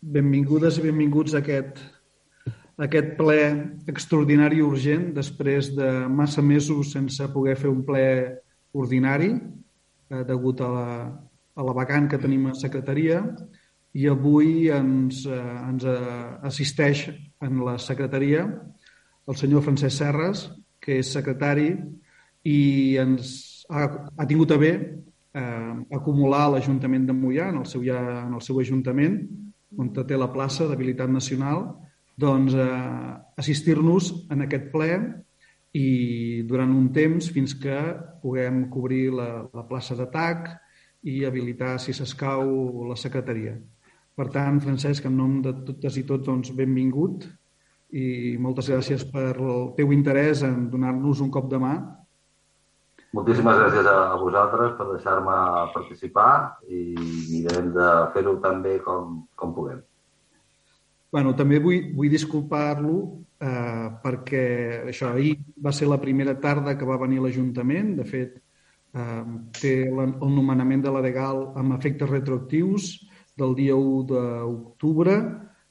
benvingudes i benvinguts a aquest, a aquest ple extraordinari i urgent després de massa mesos sense poder fer un ple ordinari eh, degut a la, a la vacant que tenim a secretaria. I avui ens, eh, ens eh, assisteix en la secretaria el senyor Francesc Serres, que és secretari i ens ha, ha tingut a bé eh, acumular l'Ajuntament de Mollà en el seu, ja, en el seu ajuntament on té la plaça d'habilitat nacional, doncs eh, assistir-nos en aquest ple i durant un temps fins que puguem cobrir la, la plaça d'atac i habilitar, si s'escau, la secretaria. Per tant, Francesc, en nom de totes i tots, doncs, benvingut i moltes gràcies per el teu interès en donar-nos un cop de mà Moltíssimes gràcies a vosaltres per deixar-me participar i mirarem de fer-ho tan bé com, com puguem. Bueno, també vull, vull disculpar-lo eh, perquè això ahir va ser la primera tarda que va venir l'Ajuntament. De fet, eh, té el nomenament de la legal amb efectes retroactius del dia 1 d'octubre.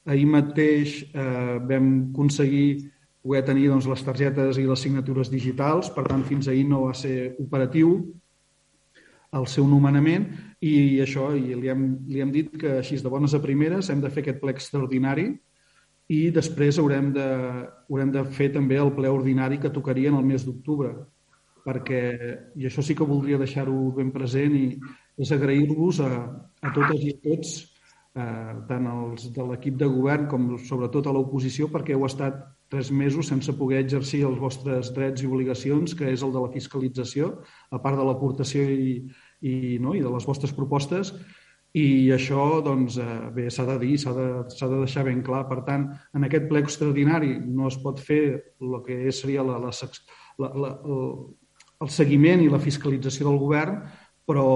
Ahir mateix eh, vam aconseguir poder tenir doncs, les targetes i les signatures digitals, per tant, fins ahir no va ser operatiu el seu nomenament i això, i li hem, li hem dit que així de bones a primeres hem de fer aquest ple extraordinari i després haurem de, haurem de fer també el ple ordinari que tocaria en el mes d'octubre perquè, i això sí que voldria deixar-ho ben present i és agrair-vos a, a totes i a tots eh, tant els de l'equip de govern com sobretot a l'oposició perquè heu estat tres mesos sense poder exercir els vostres drets i obligacions, que és el de la fiscalització, a part de l'aportació i, i, no, i de les vostres propostes, i això, doncs, eh, bé, s'ha de dir, s'ha de, de deixar ben clar. Per tant, en aquest ple extraordinari no es pot fer el que seria la, la, la, la, el, seguiment i la fiscalització del govern, però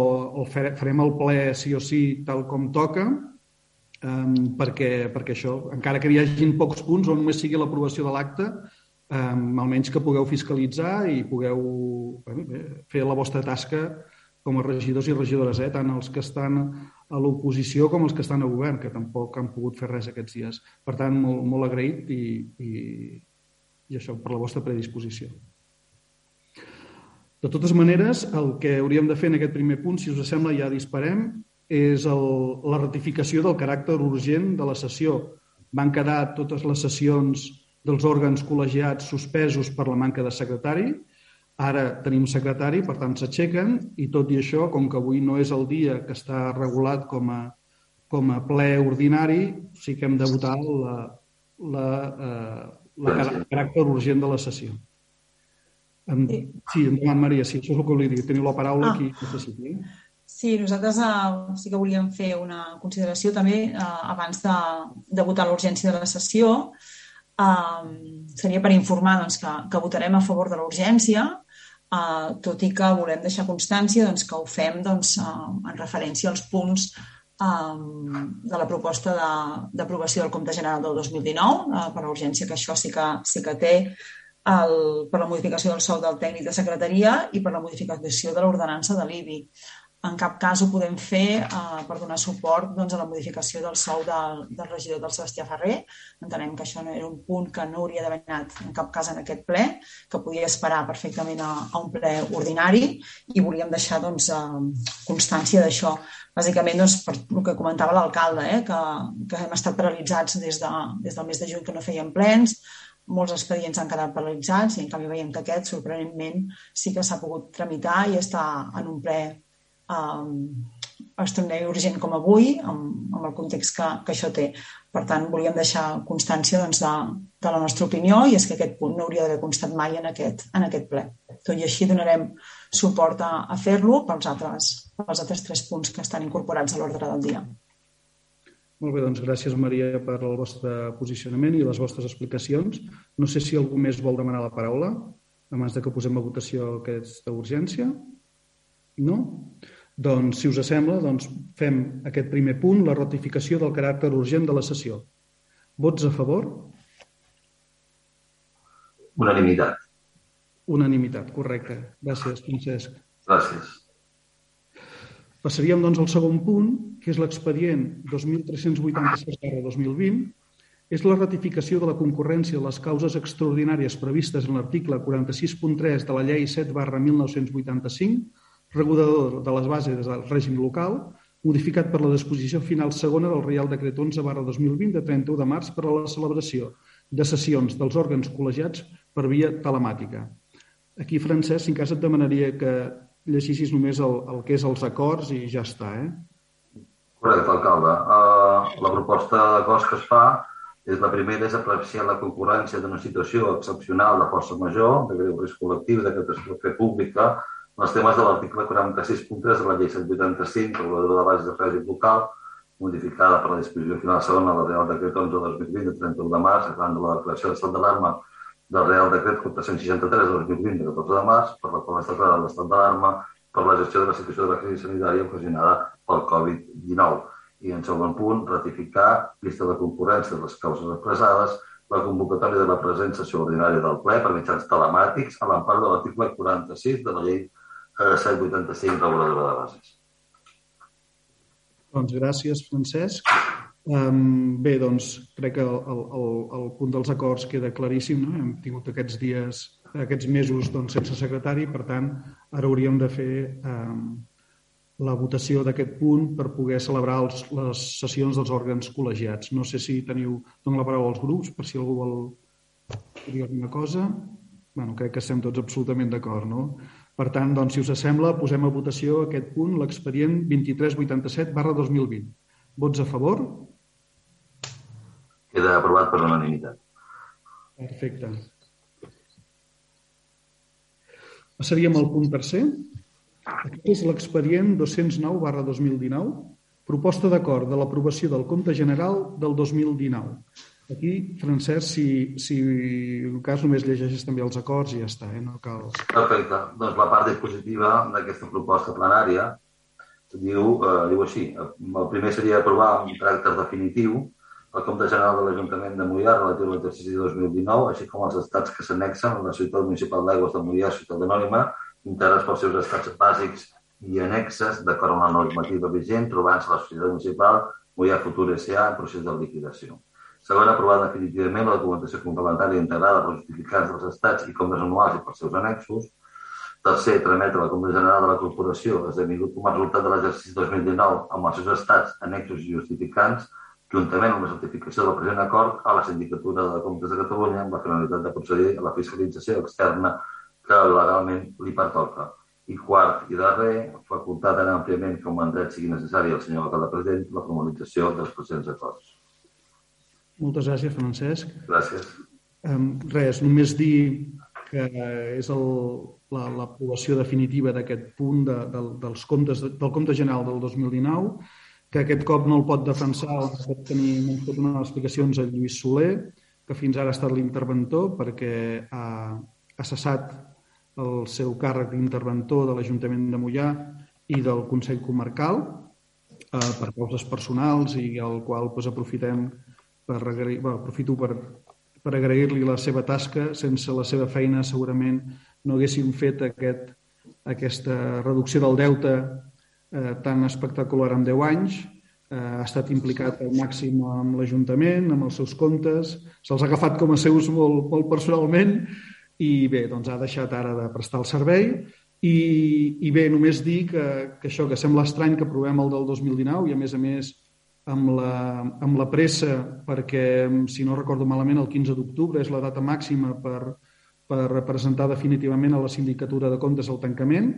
el farem el ple sí o sí tal com toca, um, perquè, perquè això, encara que hi hagin pocs punts o només sigui l'aprovació de l'acte, um, almenys que pugueu fiscalitzar i pugueu bueno, bé, fer la vostra tasca com a regidors i regidores, eh? tant els que estan a l'oposició com els que estan a govern, que tampoc han pogut fer res aquests dies. Per tant, molt, molt agraït i, i, i això per la vostra predisposició. De totes maneres, el que hauríem de fer en aquest primer punt, si us sembla, ja disparem, és el, la ratificació del caràcter urgent de la sessió. Van quedar totes les sessions dels òrgans col·legiats suspesos per la manca de secretari. Ara tenim secretari, per tant s'aixequen i tot i això, com que avui no és el dia que està regulat com a, com a ple ordinari, sí que hem de votar la, la, eh, la caràcter urgent de la sessió. sí, endavant, Maria, sí, això és el que volia dir. Teniu la paraula ah. aquí necessiti. Sí, nosaltres uh, sí que volíem fer una consideració també uh, abans de, de votar l'urgència de la sessió. Uh, seria per informar doncs, que, que votarem a favor de l'urgència, uh, tot i que volem deixar constància doncs, que ho fem doncs, uh, en referència als punts um, de la proposta d'aprovació de, del compte general del 2019, uh, per l'urgència que això sí que, sí que té el, per la modificació del sou del tècnic de secretaria i per la modificació de l'ordenança de l'IBI en cap cas ho podem fer eh, per donar suport doncs, a la modificació del sou del, del regidor del Sebastià Ferrer. Entenem que això no era un punt que no hauria d'haver anat en cap cas en aquest ple, que podia esperar perfectament a, a un ple ordinari i volíem deixar doncs, eh, constància d'això. Bàsicament, doncs, per el que comentava l'alcalde, eh, que, que hem estat paralitzats des, de, des del mes de juny que no feien plens, molts expedients han quedat paralitzats i en canvi veiem que aquest, sorprenentment, sí que s'ha pogut tramitar i està en un ple um, extraordinari urgent com avui, amb, amb el context que, que això té. Per tant, volíem deixar constància doncs, de, de la nostra opinió i és que aquest punt no hauria d'haver constat mai en aquest, en aquest ple. Tot i així donarem suport a, a fer-lo pels altres, pels altres tres punts que estan incorporats a l'ordre del dia. Molt bé, doncs gràcies Maria per el vostre posicionament i les vostres explicacions. No sé si algú més vol demanar la paraula abans de que posem a votació aquesta urgència. No? Doncs, si us sembla, doncs fem aquest primer punt, la ratificació del caràcter urgent de la sessió. Vots a favor? Unanimitat. Unanimitat, correcte. Gràcies, Francesc. Gràcies. Passaríem doncs al segon punt, que és l'expedient 2386-2020, és la ratificació de la concurrència de les causes extraordinàries previstes en l'article 46.3 de la Llei 7 barra 1985, regulador de les bases del règim local, modificat per la disposició final segona del Reial Decret 11 barra 2020 de 31 de març per a la celebració de sessions dels òrgans col·legiats per via telemàtica. Aquí, Francesc, si en cas et demanaria que llegissis només el, el que és els acords i ja està, eh? Correcte, alcalde. Uh, la proposta d'acords que es fa és la primera és apreciar la concurrència d'una situació excepcional de força major, de greu risc col·lectiu, de catàstrofe pública, els temes de l'article 46.3 de la llei 185, reguladora de bases de règim local, modificada per la disposició final segona del Real Decret 11 de 2020 de 31 de març, arran de la declaració d'estat d'alarma del Real Decret 463 de 2020 de 14 de març, per la qual està declarat l'estat d'alarma per la gestió de la situació de la crisi sanitària ocasionada pel Covid-19 i en segon punt, ratificar llista de concurrència de les causes expressades, la convocatòria de la present sessió ordinària del ple per mitjans telemàtics a l'empart de l'article 46 de la llei 785 eh, reguladora de bases. Doncs gràcies, Francesc. Um, bé, doncs crec que el, el, el punt dels acords queda claríssim. No? Hem tingut aquests dies, aquests mesos doncs, sense secretari, per tant, ara hauríem de fer um, la votació d'aquest punt per poder celebrar els, les sessions dels òrgans col·legiats. No sé si teniu... Dono la paraula als grups per si algú vol dir alguna cosa. bueno, crec que estem tots absolutament d'acord, no? Per tant, doncs, si us sembla, posem a votació aquest punt, l'expedient 2387 barra 2020. Vots a favor? Queda aprovat per unanimitat. Perfecte. Passaríem al punt tercer. Aquest és l'expedient 209 barra 2019, proposta d'acord de l'aprovació del compte general del 2019. Aquí, Francesc, si, si en cas només llegeixes també els acords i ja està, eh? no cal... Perfecte. Doncs la part dispositiva d'aquesta proposta plenària diu, eh, diu així. El primer seria aprovar amb caràcter definitiu el compte general de l'Ajuntament de Mollà relatiu a l'exercici 2019, així com els estats que s'annexen a la ciutat municipal d'aigües de Mollà, ciutat anònima, integrats pels seus estats bàsics i annexes d'acord amb la normativa vigent, trobant-se la societat municipal Mollà Futur S.A. en procés de liquidació. Segon, aprovar definitivament la documentació complementària integrada pels justificants dels estats i comptes anuals i pels seus annexos. Tercer, trametre la Compte General de la Corporació esdevingut com a resultat de l'exercici 2019 amb els seus estats, annexos i justificants, juntament amb la certificació del present acord a la Sindicatura de Comptes de Catalunya amb la finalitat de procedir a la fiscalització externa que legalment li pertoca. I quart i darrer, facultat tan àmpliament com en dret sigui necessari el senyor alcalde president la formalització dels presents acords. Moltes gràcies, Francesc. Gràcies. Um, res, només dir que és l'aprovació la, definitiva d'aquest punt de, de, dels comptes, del compte general del 2019, que aquest cop no el pot defensar, o pot tenir, pot donar explicacions a Lluís Soler, que fins ara ha estat l'interventor perquè ha, ha cessat el seu càrrec d'interventor de l'Ajuntament de Mollà i del Consell Comarcal eh, per causes personals i al qual pues, aprofitem per agrair, bueno, aprofito per, per agrair-li la seva tasca. Sense la seva feina segurament no haguéssim fet aquest, aquesta reducció del deute eh, tan espectacular en 10 anys. Eh, ha estat implicat al màxim amb l'Ajuntament, amb els seus comptes, se'ls ha agafat com a seus molt, molt personalment i bé, doncs ha deixat ara de prestar el servei i, i bé, només dir que, que això, que sembla estrany que provem el del 2019 i a més a més amb la, amb la pressa perquè, si no recordo malament, el 15 d'octubre és la data màxima per, per representar definitivament a la sindicatura de comptes el tancament,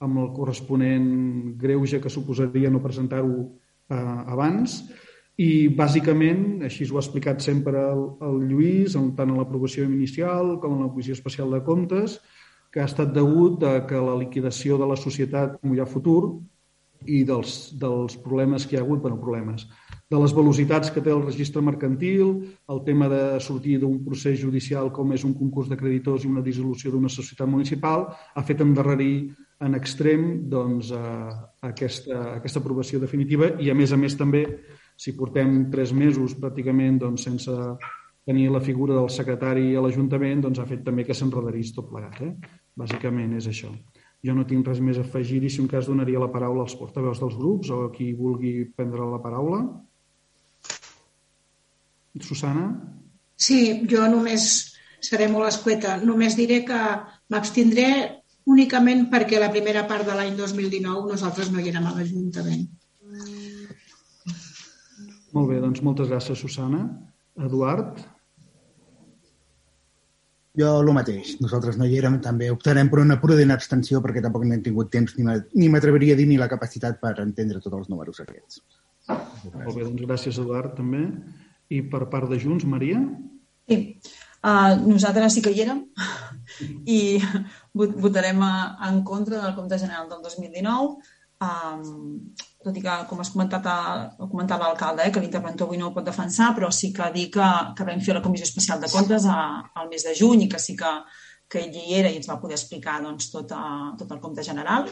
amb el corresponent greuge que suposaria no presentar-ho eh, abans, i, bàsicament, així ho ha explicat sempre el, el Lluís, tant en l'aprovació inicial com en la posició especial de comptes, que ha estat degut de que la liquidació de la societat Mollà Futur i dels, dels problemes que hi ha hagut, bueno, problemes, de les velocitats que té el registre mercantil, el tema de sortir d'un procés judicial com és un concurs de creditors i una dissolució d'una societat municipal, ha fet endarrerir en extrem doncs, eh, aquesta, aquesta aprovació definitiva i, a més a més, també si portem tres mesos pràcticament doncs, sense tenir la figura del secretari a l'Ajuntament, doncs ha fet també que s'enredarís tot plegat. Eh? Bàsicament és això. Jo no tinc res més a afegir i si un cas donaria la paraula als portaveus dels grups o a qui vulgui prendre la paraula. Susana? Sí, jo només seré molt escueta. Només diré que m'abstindré únicament perquè la primera part de l'any 2019 nosaltres no hi érem a l'Ajuntament. Molt bé, doncs moltes gràcies, Susana. Eduard? Jo el mateix. Nosaltres no hi érem, també optarem per una prudent abstenció perquè tampoc no hem tingut temps ni m'atreviria a dir ni la capacitat per entendre tots els números aquests. Molt bé, doncs gràcies, Eduard, també. I per part de Junts, Maria? Sí, uh, nosaltres sí que hi érem i votarem en contra del compte general del 2019 Um, tot i que, com has comentat, ha comentat l'alcalde, eh, que l'interventor avui no ho pot defensar, però sí que dir que, que vam fer la Comissió Especial de Comptes a, al mes de juny i que sí que, que ell hi era i ens va poder explicar doncs, tot, a, tot el compte general.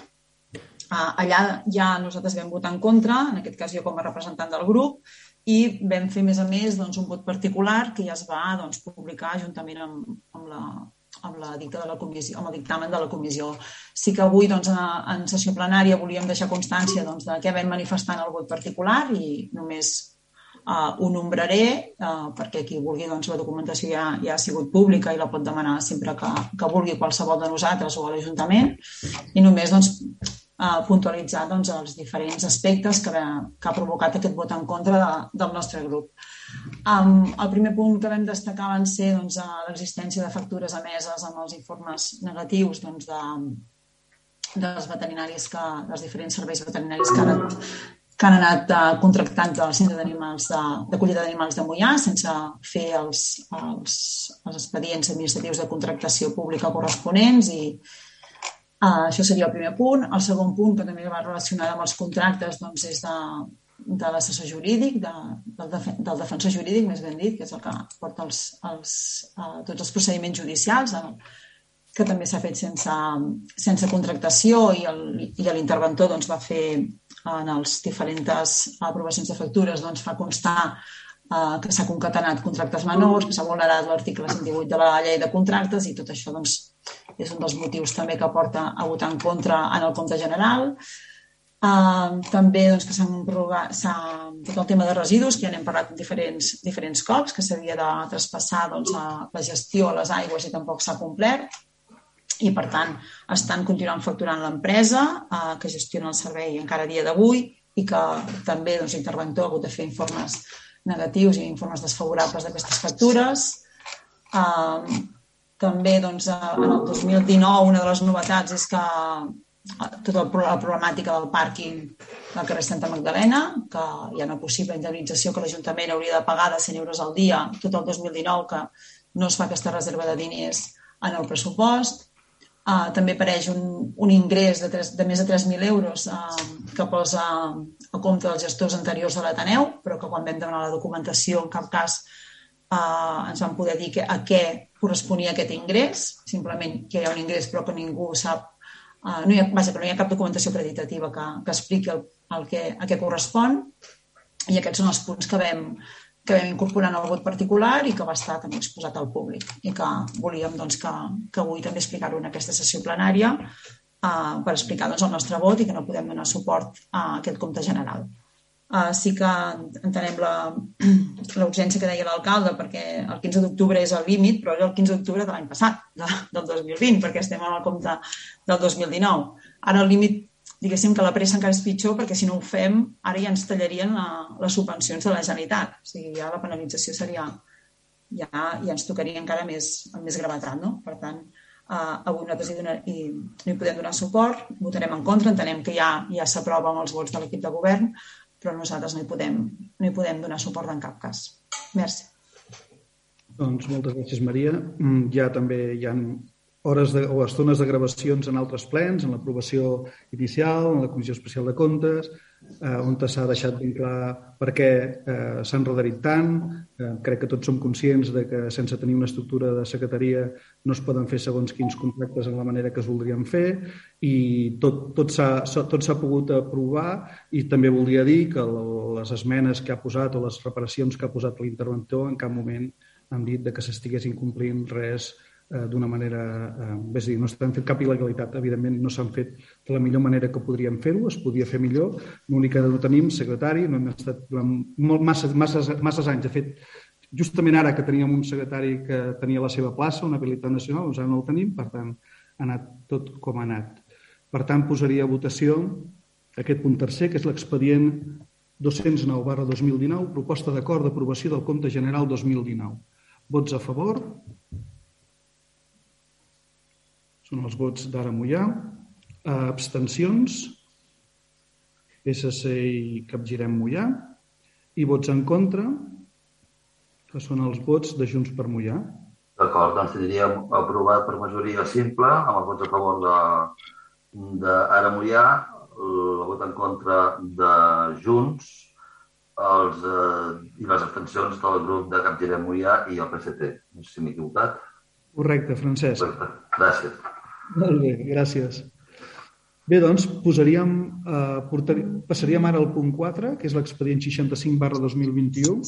Uh, allà ja nosaltres vam votar en contra, en aquest cas jo com a representant del grup, i vam fer, a més a més, doncs, un vot particular que ja es va doncs, publicar juntament amb, amb, la, amb, la dicta de la comissió, amb el dictamen de la comissió. Sí que avui doncs, en sessió plenària volíem deixar constància doncs, de què vam manifestar en el vot particular i només uh, ho nombraré uh, perquè qui vulgui doncs, la documentació ja, ja ha sigut pública i la pot demanar sempre que, que vulgui qualsevol de nosaltres o a l'Ajuntament i només doncs, uh, puntualitzar doncs, els diferents aspectes que, que ha provocat aquest vot en contra de, del nostre grup. Um, el primer punt que vam destacar van ser doncs, l'existència de factures emeses amb els informes negatius doncs, de, dels veterinaris que, dels diferents serveis veterinaris que han que han anat uh, contractant del centre d'animals d'acollida de, d'animals de Mollà sense fer els, els, els expedients administratius de contractació pública corresponents i uh, això seria el primer punt. El segon punt, que també va relacionat amb els contractes, doncs, és de, de l'assessor jurídic, de, del, def del defensor jurídic, més ben dit, que és el que porta els, els, uh, tots els procediments judicials, el, que també s'ha fet sense, sense contractació i l'interventor doncs, va fer en els diferents aprovacions de factures doncs, fa constar uh, que s'ha concatenat contractes menors, que s'ha vulnerat l'article 118 de la llei de contractes i tot això doncs, és un dels motius també que porta a votar en contra en el compte general. També doncs, que s'han tot el tema de residus, que ja n'hem parlat en diferents, diferents cops, que s'havia de traspassar doncs, a la gestió a les aigües i tampoc s'ha complert. I, per tant, estan continuant facturant l'empresa uh, que gestiona el servei encara a dia d'avui i que també doncs, l'interventor ha hagut de fer informes negatius i informes desfavorables d'aquestes factures. Uh, també doncs, en el 2019 una de les novetats és que tota la problemàtica del pàrquing del carrer Santa Magdalena, que hi ha una possible indemnització que l'Ajuntament hauria de pagar de 100 euros al dia tot el 2019, que no es fa aquesta reserva de diners en el pressupost. Uh, també apareix un, un ingrés de, 3, de més de 3.000 euros uh, que posa a compte dels gestors anteriors de l'Ateneu, però que quan vam demanar la documentació en cap cas uh, ens van poder dir que, a què corresponia aquest ingrés, simplement que hi ha un ingrés però que ningú sap Uh, no hi ha, vaja, que no hi ha cap documentació acreditativa que, que expliqui el, el que, a què correspon i aquests són els punts que vam, que vam incorporar en el vot particular i que va estar també exposat al públic i que volíem doncs, que, que avui també explicar-ho en aquesta sessió plenària uh, per explicar doncs, el nostre vot i que no podem donar suport a aquest compte general. Uh, sí que entenem l'urgència que deia l'alcalde perquè el 15 d'octubre és el límit, però era el 15 d'octubre de l'any passat, de, del 2020, perquè estem en el compte del 2019. Ara el límit, diguéssim que la pressa encara és pitjor perquè si no ho fem, ara ja ens tallarien la, les subvencions de la Generalitat. O sigui, ja la penalització seria... Ja, ja ens tocaria encara més, amb més gravetat, no? Per tant, uh, avui nosaltres hi, donar, hi, hi podem donar suport, votarem en contra, entenem que ja, ja s'aprova amb els vots de l'equip de govern, però nosaltres no hi podem, no hi podem donar suport en cap cas. Merci. Doncs moltes gràcies, Maria. Mm, ja també hi ha hores de, o estones de gravacions en altres plens, en l'aprovació inicial, en la Comissió Especial de Comptes, eh, on s'ha deixat ben clar per què eh, s'ha enredarit tant. Eh, crec que tots som conscients de que sense tenir una estructura de secretaria no es poden fer segons quins contractes en la manera que es voldrien fer i tot, tot s'ha pogut aprovar i també voldria dir que les esmenes que ha posat o les reparacions que ha posat l'interventor en cap moment han dit de que s'estigués incomplint res d'una manera... Eh, és a dir, no s'han fet cap il·legalitat. Evidentment, no s'han fet de la millor manera que podríem fer-ho, es podia fer millor. L'únic que no tenim secretari, no hem estat durant molt, masses, masses, masses anys. De fet, justament ara que teníem un secretari que tenia la seva plaça, una habilitat nacional, doncs ara no el tenim, per tant, ha anat tot com ha anat. Per tant, posaria a votació aquest punt tercer, que és l'expedient 209 barra 2019, proposta d'acord d'aprovació del compte general 2019. Vots a favor? Són els vots d'Ara Mollà. Abstencions? PSC i Capgirem Mollà. I vots en contra? que són els vots de Junts per Mollà. D'acord, doncs tindríem aprovat per majoria simple, amb els vots a favor de, Mollà, el vot en contra de Junts els, eh, i les abstencions del grup de Capgirem Mollà i el PSC. No sé si m'he equivocat. Correcte, Francesc. Correcte. Gràcies. Molt bé, gràcies. Bé, doncs, posaríem, eh, portar, passaríem ara al punt 4, que és l'expedient 65 barra 2021,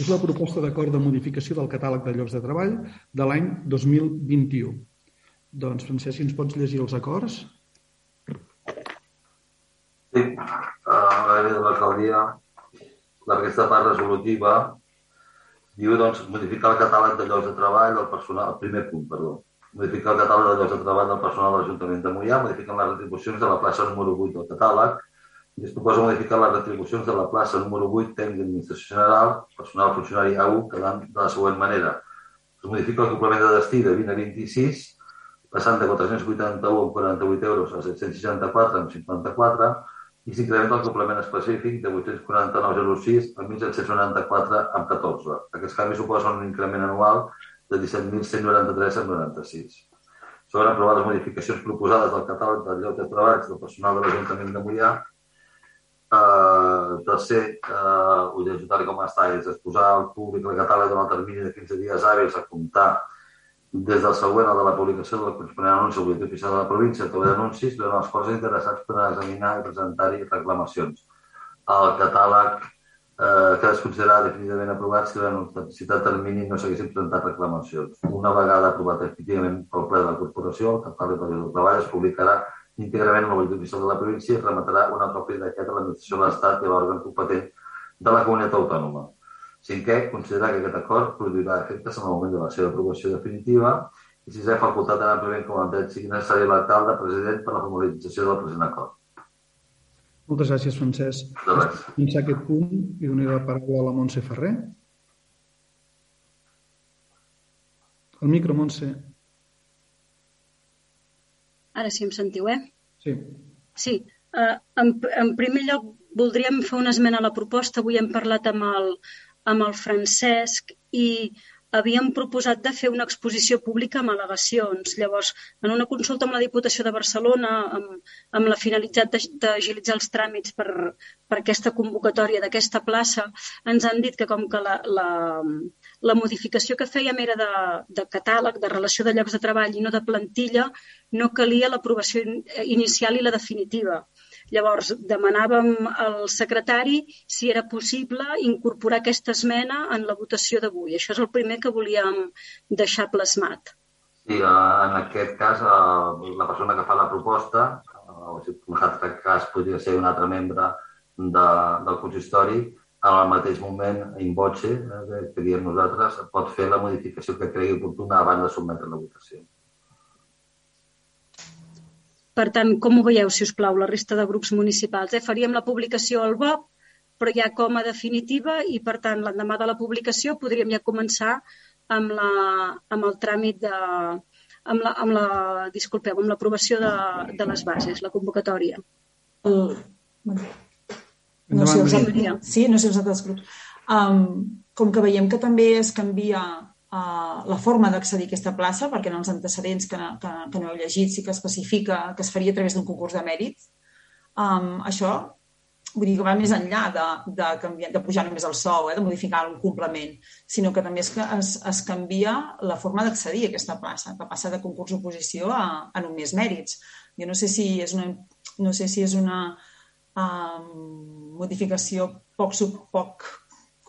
és la proposta d'acord de modificació del catàleg de llocs de treball de l'any 2021. Doncs, Francesc, si ens pots llegir els acords? Sí, a l'àrea de l'alcaldia, aquesta part resolutiva diu doncs, modificar el catàleg de llocs de treball del personal, el primer punt, perdó, modificar el catàleg de llocs de treball del personal de l'Ajuntament de Mollà, modificant les retribucions de la plaça número 8 del catàleg, i es proposa modificar les retribucions de la plaça número 8 tècnic d'administració general, personal funcionari A1, quedant de la següent manera. Es modifica el complement de destí de 20 a 26, passant de 481 amb 48 euros a 764 amb 54, i s'incrementa el complement específic de 849,06 a 1.794 amb 14. Aquests canvis suposen un increment anual de 17.193 amb 96. Sobre aprovar les modificacions proposades del catàleg del lloc de treball del personal de l'Ajuntament de Mollà Uh, tercer, uh, ho tal com està, és exposar al públic el catàleg durant el termini de 15 dies hàbils a comptar des del següent de la publicació del corresponent anunci al butlletí oficial de la província o d'anuncis durant els quals interessats podran examinar i presentar-hi reclamacions. El catàleg eh, que es considerarà definitivament aprovat si durant un citat termini no s'haguessin presentat reclamacions. Una vegada aprovat definitivament pel ple de la corporació, el catàleg de treball es publicarà íntegrament en la Boletín Oficial de la província i remetrà una còpia d'aquest a l'administració de l'Estat i a l'òrgan competent de la comunitat autònoma. Cinquè, considerar que aquest acord produirà efectes en el moment de la seva aprovació definitiva i sisè, facultat tan àmpliament com el dret sigui necessari l'alcalde president per la formalització del present acord. Moltes gràcies, Francesc. De res. Fins aquest punt i donaré la paraula a la Montse Ferrer. El micro, Montse. Ara sí em sentiu, eh? Sí. Sí. Uh, en, en primer lloc, voldríem fer una esmena a la proposta. Avui hem parlat amb el, amb el Francesc i havíem proposat de fer una exposició pública amb al·legacions. Llavors, en una consulta amb la Diputació de Barcelona, amb, amb la finalitat d'agilitzar els tràmits per, per aquesta convocatòria d'aquesta plaça, ens han dit que com que la, la, la modificació que fèiem era de, de catàleg, de relació de llocs de treball i no de plantilla, no calia l'aprovació inicial i la definitiva. Llavors, demanàvem al secretari si era possible incorporar aquesta esmena en la votació d'avui. Això és el primer que volíem deixar plasmat. Sí, en aquest cas, eh, la persona que fa la proposta, eh, o si en un altre cas podria ser un altre membre de, del consistori, en el mateix moment, in voce, eh, que diem nosaltres, pot fer la modificació que cregui oportuna abans de sotmetre la votació. Per tant, com ho veieu, si us plau, la resta de grups municipals? Eh? Faríem la publicació al BOP, però ja com a definitiva i, per tant, l'endemà de la publicació podríem ja començar amb, la, amb el tràmit de, amb la, amb la, disculpeu, amb l'aprovació de, de les bases, la convocatòria. El, bueno, no sé els sí, no sé els altres grups. Um, com que veiem que també es canvia uh, la forma d'accedir a aquesta plaça, perquè en els antecedents que, que, que no heu llegit sí que especifica que es faria a través d'un concurs de mèrit. Um, això vull dir que va més enllà de, de, canviar, de pujar només el sou, eh, de modificar un complement, sinó que també que es, es canvia la forma d'accedir a aquesta plaça, que passa de concurs oposició a, a només mèrits. Jo no sé si és una, no sé si és una um, modificació poc, poc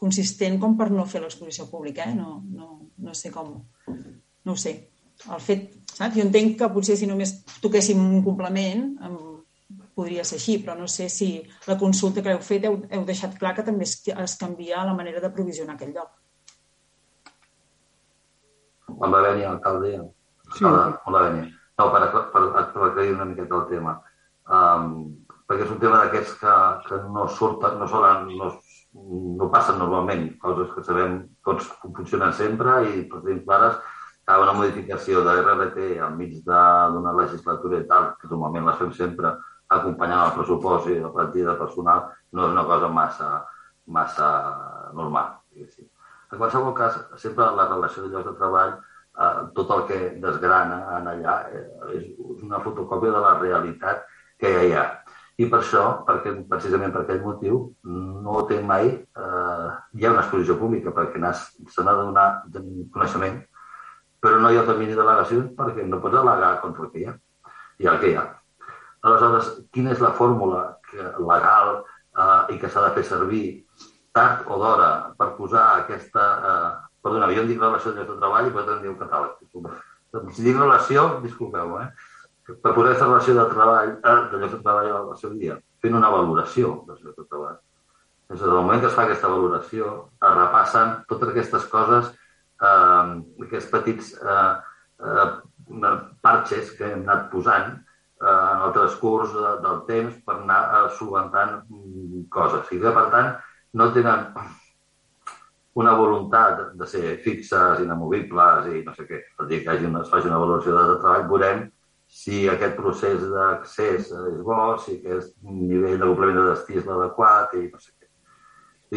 consistent com per no fer l'exposició pública, eh? no, no, no sé com... No ho sé. el fet, saps? Jo entenc que potser si només toquéssim un complement em, podria ser així, però no sé si la consulta que heu fet heu, heu deixat clar que també es, es canvia la manera de provisionar aquest lloc. Quan va venir l'alcalde, Sí. Hola, hola, Beni. No, per, per, per aclarir una miqueta el tema. Um, perquè és un tema d'aquests que, que no surten, no solen, no, no passen normalment, coses que sabem tots com funcionen sempre i tenim clares que una modificació de RLT enmig d'una legislatura i tal, que normalment les fem sempre acompanyant el pressupost i la plantilla personal, no és una cosa massa, massa normal. Diguéssim. En qualsevol cas, sempre la relació de llocs de treball eh, tot el que desgrana en allà eh, és una fotocòpia de la realitat que ja hi ha. I per això, perquè, precisament per aquell motiu, no té mai... Eh, hi ha una exposició pública perquè se n'ha de donar coneixement, però no hi ha termini d'al·legacions perquè no pots al·legar contra el que hi ha. Ha el que hi ha. Aleshores, quina és la fórmula que, legal eh, i que s'ha de fer servir tard o d'hora per posar aquesta eh, Perdona, jo en dic relació de treball i vosaltres en diu catàleg. Si dic relació, disculpeu, eh? Per posar aquesta relació de treball, eh, de llocs de treball al seu dia, fent una valoració dels llocs de treball. Des del moment que es fa aquesta valoració, es repassen totes aquestes coses, eh, aquests petits eh, eh, parxes que hem anat posant eh, en el transcurs de, del temps per anar eh, solventant mm, coses. I que, per tant, no tenen una voluntat de ser fixes, inamovibles i no sé què. A dir, que hagi una, es faci una valoració de treball, veurem si aquest procés d'accés és bo, si aquest nivell de complement de destí és l'adequat i no sé què.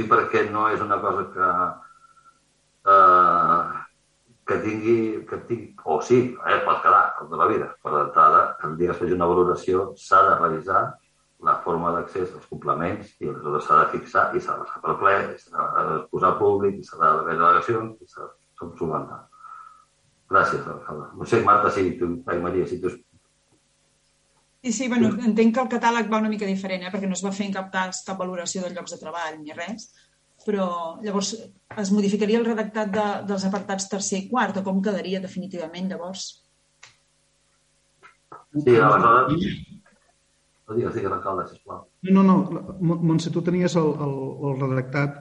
I perquè no és una cosa que, eh, que tingui, que tingui, o sí, eh, pot quedar, com de la vida, però d'entrada, el dia que es una valoració s'ha de revisar la forma d'accés als complements i aleshores s'ha de fixar i s'ha de passar per ple, s'ha de posar públic, s'ha de fer delegacions i s'ha de solventar. Gràcies, alcalde. No sé, Marta, si tu, ai, Maria, si tu... Sí, sí, bueno, entenc que el catàleg va una mica diferent, eh? perquè no es va fer en cap cas cap valoració de llocs de treball ni res, però llavors es modificaria el redactat de, dels apartats tercer i quart, o com quedaria definitivament llavors? Sí, aleshores, no digues, digues, alcalde, sisplau. No, no, no. Montse, tu tenies el, el, el redactat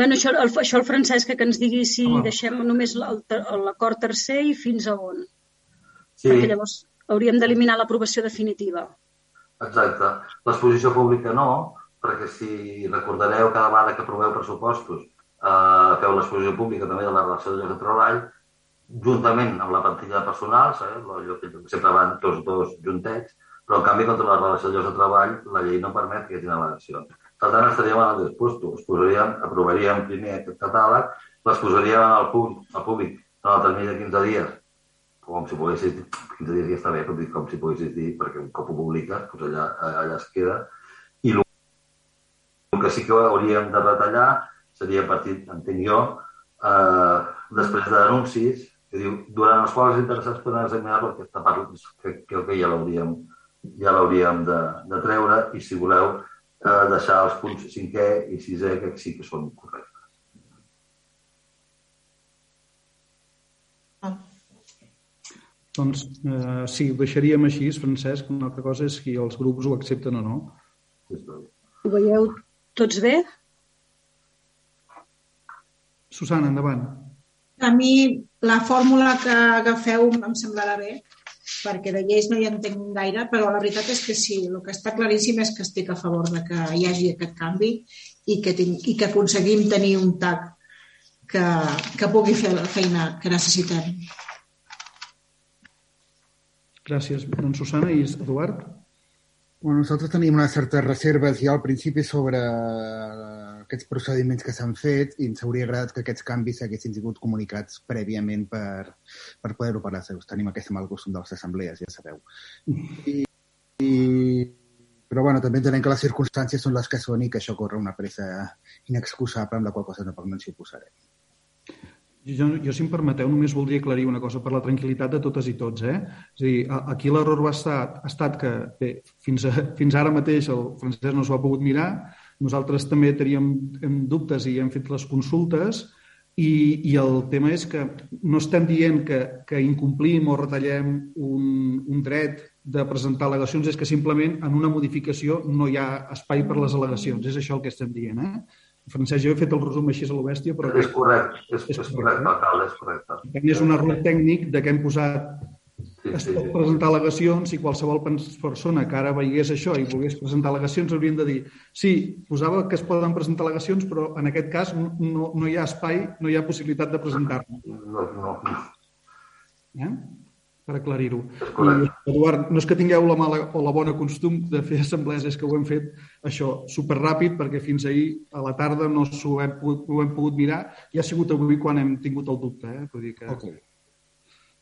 Bueno, això, el, això el Francesc que ens digui si ah. deixem només l'acord tercer i fins a on. Sí. Perquè llavors hauríem d'eliminar l'aprovació definitiva. Exacte. L'exposició pública no, perquè si recordareu cada vegada que aproveu pressupostos eh, feu l'exposició pública també de la relació de llocs de treball, juntament amb la plantilla de personal, allò que sempre van tots dos juntets, però, en canvi, contra la relació de llocs de treball, la llei no permet que hi hagi al·legacions. Per tant, estaríem en el disposto. Es posaríem, aprovaríem primer aquest catàleg, les posaríem al públic, al públic en el termini de 15 dies, com si poguessis dir, 15 dies ja està bé, com, si poguessis dir, perquè un cop ho publiques, doncs allà, allà es queda. I el, que sí que hauríem de retallar seria a partir, entenc jo, eh, després de denuncis, que diu, durant els quals els interessats poden examinar-lo, aquesta part, que, que, que ja l'hauríem ja l'hauríem de, de treure i, si voleu, eh, deixar els punts cinquè i sisè que sí que són correctes. Ah. Doncs eh, sí, ho deixaríem així, Francesc. Una altra cosa és si els grups ho accepten o no. Ho veieu tots bé? Susana, endavant. A mi la fórmula que agafeu em semblarà bé perquè de lleis no hi entenc gaire, però la veritat és que sí, el que està claríssim és que estic a favor de que hi hagi aquest canvi i que, tinc, i que aconseguim tenir un TAC que, que pugui fer la feina que necessitem. Gràcies. Doncs Susana i Eduard? Bueno, nosaltres teníem una certa reserva ja al principi sobre aquests procediments que s'han fet i ens hauria agradat que aquests canvis haguessin sigut comunicats prèviament per, per poder-ho parlar seus. Tenim aquest mal costum de les assemblees, ja sabeu. I, i, però bueno, també entenem que les circumstàncies són les que són i que això corre una pressa inexcusable amb la qual cosa no, no ens hi posarem. Jo, jo, si em permeteu, només voldria aclarir una cosa per la tranquil·litat de totes i tots. Eh? És a dir, aquí l'error ha estat, ha estat que bé, fins, a, fins ara mateix el francès no s'ho ha pogut mirar, nosaltres també teníem dubtes i hem fet les consultes I, I el tema és que no estem dient que, que incomplim o retallem un, un dret de presentar al·legacions, és que simplement en una modificació no hi ha espai per les al·legacions. És això el que estem dient. Eh? Francesc, jo he fet el resum així a l'obèstia, però... És correcte, és, és, correcte, alcalde, és correcte. És un error tècnic de que hem posat es pot presentar al·legacions i qualsevol persona que ara veiés això i volgués presentar al·legacions haurien de dir sí, posava que es poden presentar al·legacions però en aquest cas no, no hi ha espai, no hi ha possibilitat de presentar-ne. No, no, no. Eh? per aclarir-ho. Eduard, no és que tingueu la mala o la bona costum de fer assemblees, és que ho hem fet això superràpid perquè fins ahir a la tarda no ho hem, ho hem pogut mirar i ha sigut avui quan hem tingut el dubte. Eh? Vull dir que... Okay.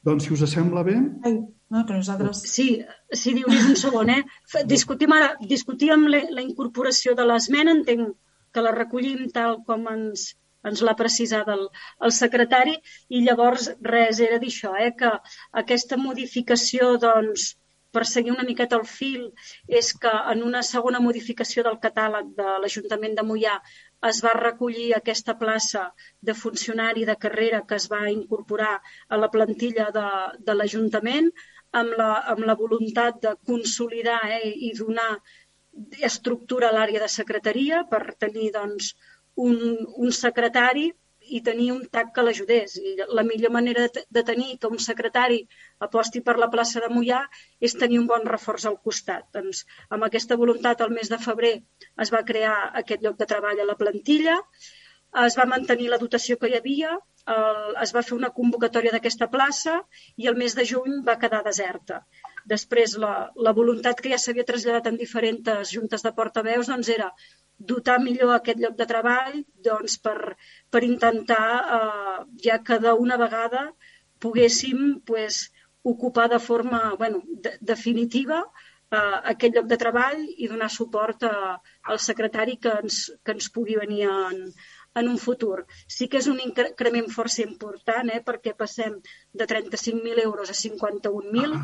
Doncs, si us sembla bé... Ai, no, que nosaltres... Sí, sí, diu-li un segon, eh? Discutim ara, discutíem la, la incorporació de l'esmena, entenc que la recollim tal com ens, ens l'ha precisat el, el secretari, i llavors res, era dir això, eh? que aquesta modificació, doncs, per seguir una miqueta el fil, és que en una segona modificació del catàleg de l'Ajuntament de Mollà es va recollir aquesta plaça de funcionari de carrera que es va incorporar a la plantilla de, de l'Ajuntament amb, la, amb la voluntat de consolidar eh, i donar estructura a l'àrea de secretaria per tenir doncs, un, un secretari i tenir un TAC que l'ajudés. I la millor manera de, de tenir que un secretari aposti per la plaça de Mollà és tenir un bon reforç al costat. Doncs, amb aquesta voluntat, el mes de febrer es va crear aquest lloc de treball a la plantilla, es va mantenir la dotació que hi havia, el, es va fer una convocatòria d'aquesta plaça i el mes de juny va quedar deserta. Després, la, la voluntat que ja s'havia traslladat en diferents juntes de portaveus doncs, era dotar millor aquest lloc de treball doncs, per, per intentar eh, ja que d'una vegada poguéssim pues, ocupar de forma bueno, de, definitiva eh, aquest lloc de treball i donar suport a, al secretari que ens, que ens pugui venir en, en un futur. Sí que és un increment força important, eh, perquè passem de 35.000 euros a 51.000,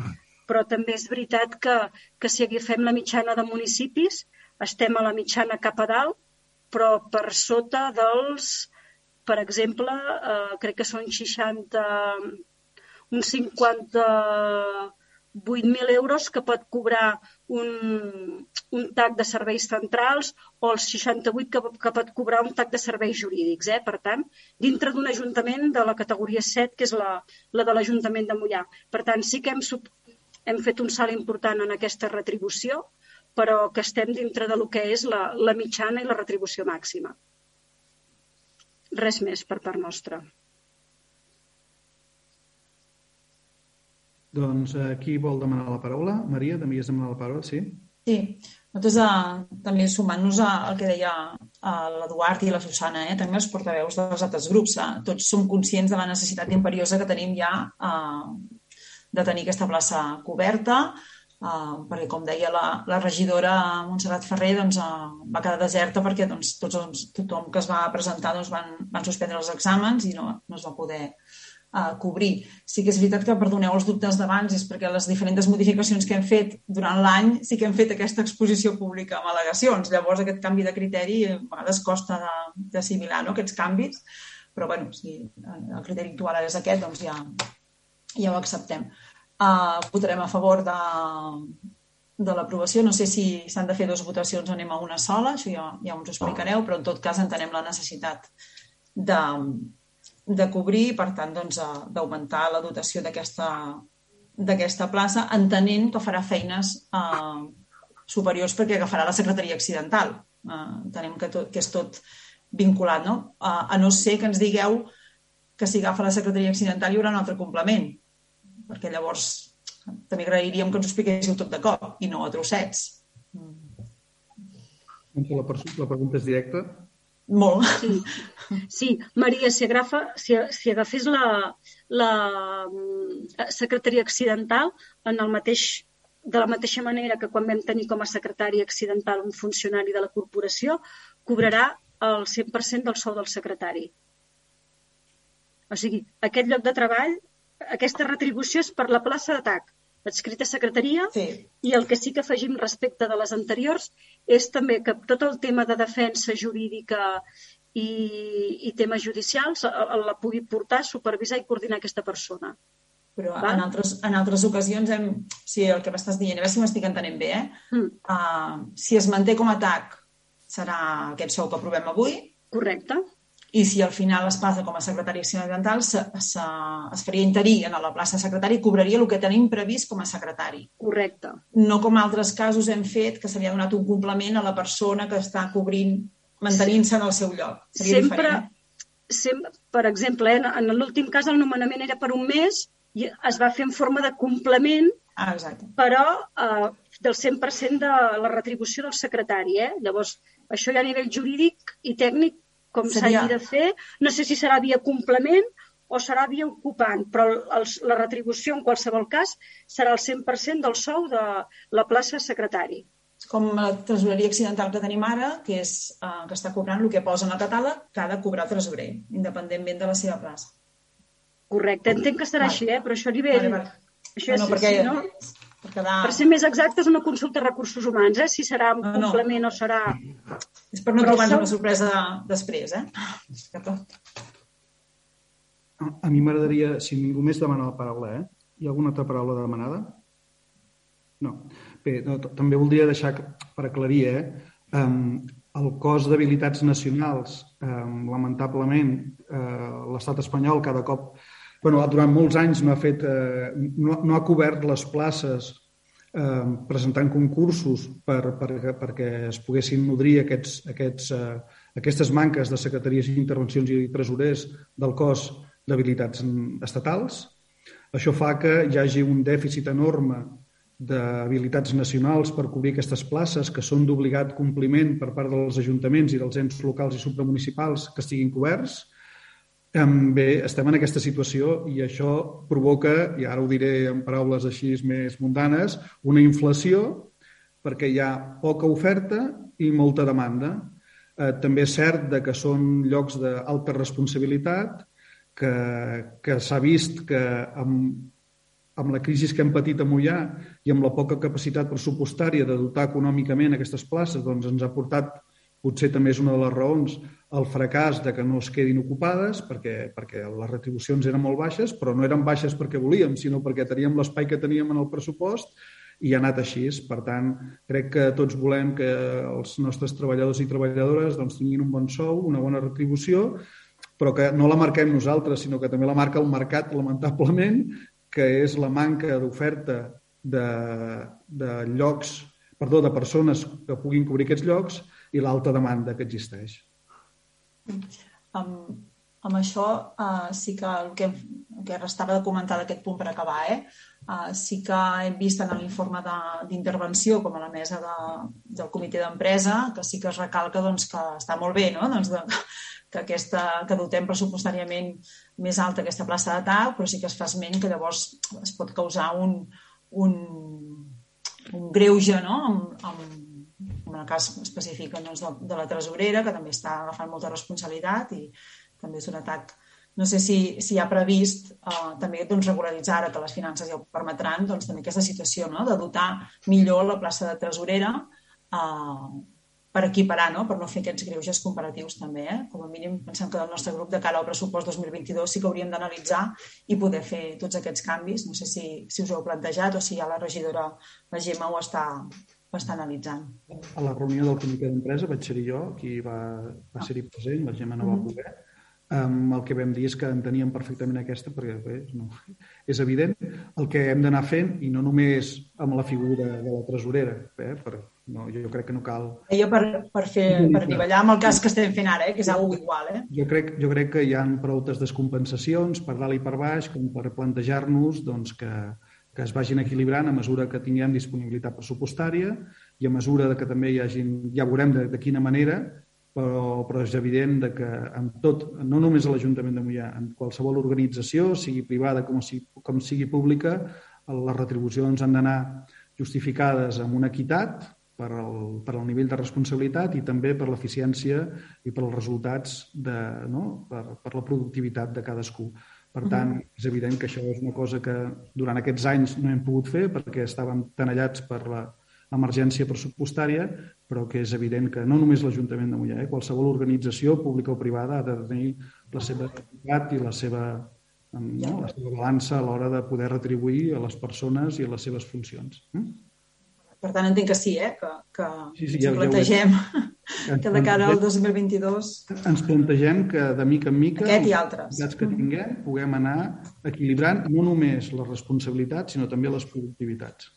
però també és veritat que, que si agafem la mitjana de municipis, estem a la mitjana cap a dalt, però per sota dels, per exemple, eh, crec que són 60, uns 58.000 euros que pot cobrar un, un TAC de serveis centrals o els 68 que, que pot cobrar un TAC de serveis jurídics. Eh? Per tant, dintre d'un ajuntament de la categoria 7, que és la, la de l'Ajuntament de Mollà. Per tant, sí que hem, hem fet un salt important en aquesta retribució, però que estem dintre de lo que és la, la mitjana i la retribució màxima. Res més per part nostra. Doncs eh, qui vol demanar la paraula? Maria, també has demanat la paraula, sí? Sí, nosaltres eh, també sumant-nos al que deia eh, l'Eduard i la Susana, eh, també els portaveus dels altres grups, eh, tots som conscients de la necessitat imperiosa que tenim ja eh, de tenir aquesta plaça coberta, Uh, perquè, com deia la, la regidora Montserrat Ferrer, doncs, uh, va quedar deserta perquè doncs, tots, doncs, tothom que es va presentar doncs, van, van suspendre els exàmens i no, no es va poder uh, cobrir. Sí que és veritat que, perdoneu els dubtes d'abans, és perquè les diferents modificacions que hem fet durant l'any sí que hem fet aquesta exposició pública amb al·legacions. Llavors, aquest canvi de criteri a vegades costa d'assimilar no, aquests canvis, però bueno, si el criteri actual és aquest, doncs ja, ja ho acceptem. Uh, votarem a favor de, de l'aprovació. No sé si s'han de fer dues votacions o anem a una sola, això ja, ja us ho explicareu, però en tot cas entenem la necessitat de, de cobrir per tant, doncs, d'augmentar la dotació d'aquesta plaça, entenent que farà feines uh, superiors perquè agafarà la secretaria accidental. Uh, entenem que, tot, que és tot vinculat, no? Uh, a no ser que ens digueu que si agafa la secretaria accidental hi haurà un altre complement, perquè llavors també agrairíem que ens ho expliquéssiu tot de cop i no a trossets. La, la pregunta és directa? Molt. Sí, sí. Maria, si, agafa, si, si agafés la, la mm, secretaria accidental en el mateix, de la mateixa manera que quan vam tenir com a secretari accidental un funcionari de la corporació, cobrarà el 100% del sou del secretari. O sigui, aquest lloc de treball aquesta retribució és per la plaça d'atac, adscrita a secretaria, sí. i el que sí que afegim respecte de les anteriors és també que tot el tema de defensa jurídica i, i temes judicials la pugui portar, supervisar i coordinar aquesta persona. Però en altres, en altres ocasions, hem, si el que m'estàs dient, a veure si m'estic entenent bé, eh? Mm. Uh, si es manté com a TAC, serà aquest sou que aprovem avui. Correcte. I si al final es passa com a secretari accidental, se, se, es faria interí en la plaça secretari i cobraria el que tenim previst com a secretari. Correcte. No com altres casos hem fet, que se li ha donat un complement a la persona que està cobrint, mantenint-se en el seu lloc. Seria sempre, diferent, sempre, per exemple, eh, en l'últim cas el nomenament era per un mes i es va fer en forma de complement, ah, exacte. però eh, del 100% de la retribució del secretari. Eh? Llavors, això ja a nivell jurídic i tècnic com s'hagi Seria... de fer. No sé si serà via complement o serà via ocupant, però els, la retribució en qualsevol cas serà el 100% del sou de la plaça secretari. Com la tresoreria accidental que tenim ara, que és eh, que està cobrant el que posa en el catàleg, que ha de cobrar tresorer, independentment de la seva plaça. Correcte, entenc que serà vale. així, eh? però això a nivell... Vale, vale. Això no, no, perquè, si no, per, quedar... per ser més exacte, és una consulta de recursos humans, eh? si serà un no, complement no. o serà... És per no trobar-nos una sorpresa després, eh? Que tot. A mi m'agradaria, si ningú més demana la paraula, eh? Hi ha alguna altra paraula demanada? No. Bé, no, també voldria deixar per aclarir, eh? Um, el cos d'habilitats nacionals, um, lamentablement, uh, l'estat espanyol cada cop, bueno, durant molts anys no ha fet, uh, no, no ha cobert les places eh, presentant concursos per, per, perquè es poguessin nodrir aquests, aquests, eh, aquestes manques de secretaries d'intervencions i tresorers del cos d'habilitats estatals. Això fa que hi hagi un dèficit enorme d'habilitats nacionals per cobrir aquestes places que són d'obligat compliment per part dels ajuntaments i dels ens locals i supramunicipals que estiguin coberts Bé, estem en aquesta situació i això provoca, i ara ho diré en paraules així més mundanes, una inflació perquè hi ha poca oferta i molta demanda. Eh, també és cert de que són llocs d'alta responsabilitat, que, que s'ha vist que amb, amb la crisi que hem patit a Mollà i amb la poca capacitat pressupostària de dotar econòmicament aquestes places, doncs ens ha portat, potser també és una de les raons, el fracàs de que no es quedin ocupades perquè, perquè les retribucions eren molt baixes, però no eren baixes perquè volíem, sinó perquè teníem l'espai que teníem en el pressupost i ha anat així. Per tant, crec que tots volem que els nostres treballadors i treballadores doncs, tinguin un bon sou, una bona retribució, però que no la marquem nosaltres, sinó que també la marca el mercat, lamentablement, que és la manca d'oferta de, de llocs, perdó, de persones que puguin cobrir aquests llocs i l'alta demanda que existeix. Amb, amb això uh, sí que el que, el que restava de comentar d'aquest punt per acabar, eh? Uh, sí que hem vist en l'informe d'intervenció com a la mesa de, del comitè d'empresa que sí que es recalca doncs, que està molt bé no? doncs de, que, aquesta, que dotem pressupostàriament més alta aquesta plaça de TAC, però sí que es fa esment que llavors es pot causar un, un, un greuge no? amb, amb, en el cas específic doncs, de, de la tresorera, que també està agafant molta responsabilitat i també és un atac no sé si, si hi ha previst eh, també doncs, regularitzar, ara que les finances ja ho permetran, doncs, també aquesta situació no? de dotar millor la plaça de tresorera eh, per equiparar, no? per no fer aquests greuges comparatius també. Eh? Com a mínim pensem que del nostre grup de cara al pressupost 2022 sí que hauríem d'analitzar i poder fer tots aquests canvis. No sé si, si us heu plantejat o si ja la regidora, la Gemma, ho està, ho està analitzant. A la reunió del comitè d'empresa vaig ser jo, qui va, va ser-hi present, la Gemma no va mm-hmm. poder. Um, el que vam dir és que enteníem perfectament aquesta, perquè bé, no, és evident el que hem d'anar fent, i no només amb la figura de la tresorera, eh, per, no, jo crec que no cal... Jo per, per, fer, per nivellar amb el cas que estem fent ara, eh, que és algo igual. Eh? Jo, crec, jo crec que hi ha prou descompensacions per dalt i per baix com per plantejar-nos doncs, que, que es vagin equilibrant a mesura que tinguem disponibilitat pressupostària i a mesura que també hi hagin, ja veurem de, de quina manera, però, però és evident de que en tot, no només a l'Ajuntament de Mollà, en qualsevol organització, sigui privada com, si, com sigui pública, les retribucions han d'anar justificades amb una equitat per al, per al nivell de responsabilitat i també per l'eficiència i per als resultats, de, no? per, per la productivitat de cadascú. Per tant, és evident que això és una cosa que durant aquests anys no hem pogut fer perquè estàvem tenallats per la, emergència pressupostària, però que és evident que no només l'Ajuntament de Mollà, eh, qualsevol organització pública o privada ha de tenir la seva activitat i la seva, no, la seva balança a l'hora de poder retribuir a les persones i a les seves funcions. Eh? Per tant, entenc que sí, eh? que, que sí, sí, ja, ens plantegem ja que de cara al 2022... Ens plantegem que de mica en mica Aquest i altres. els que tinguem puguem anar equilibrant no només les responsabilitats, sinó també les productivitats.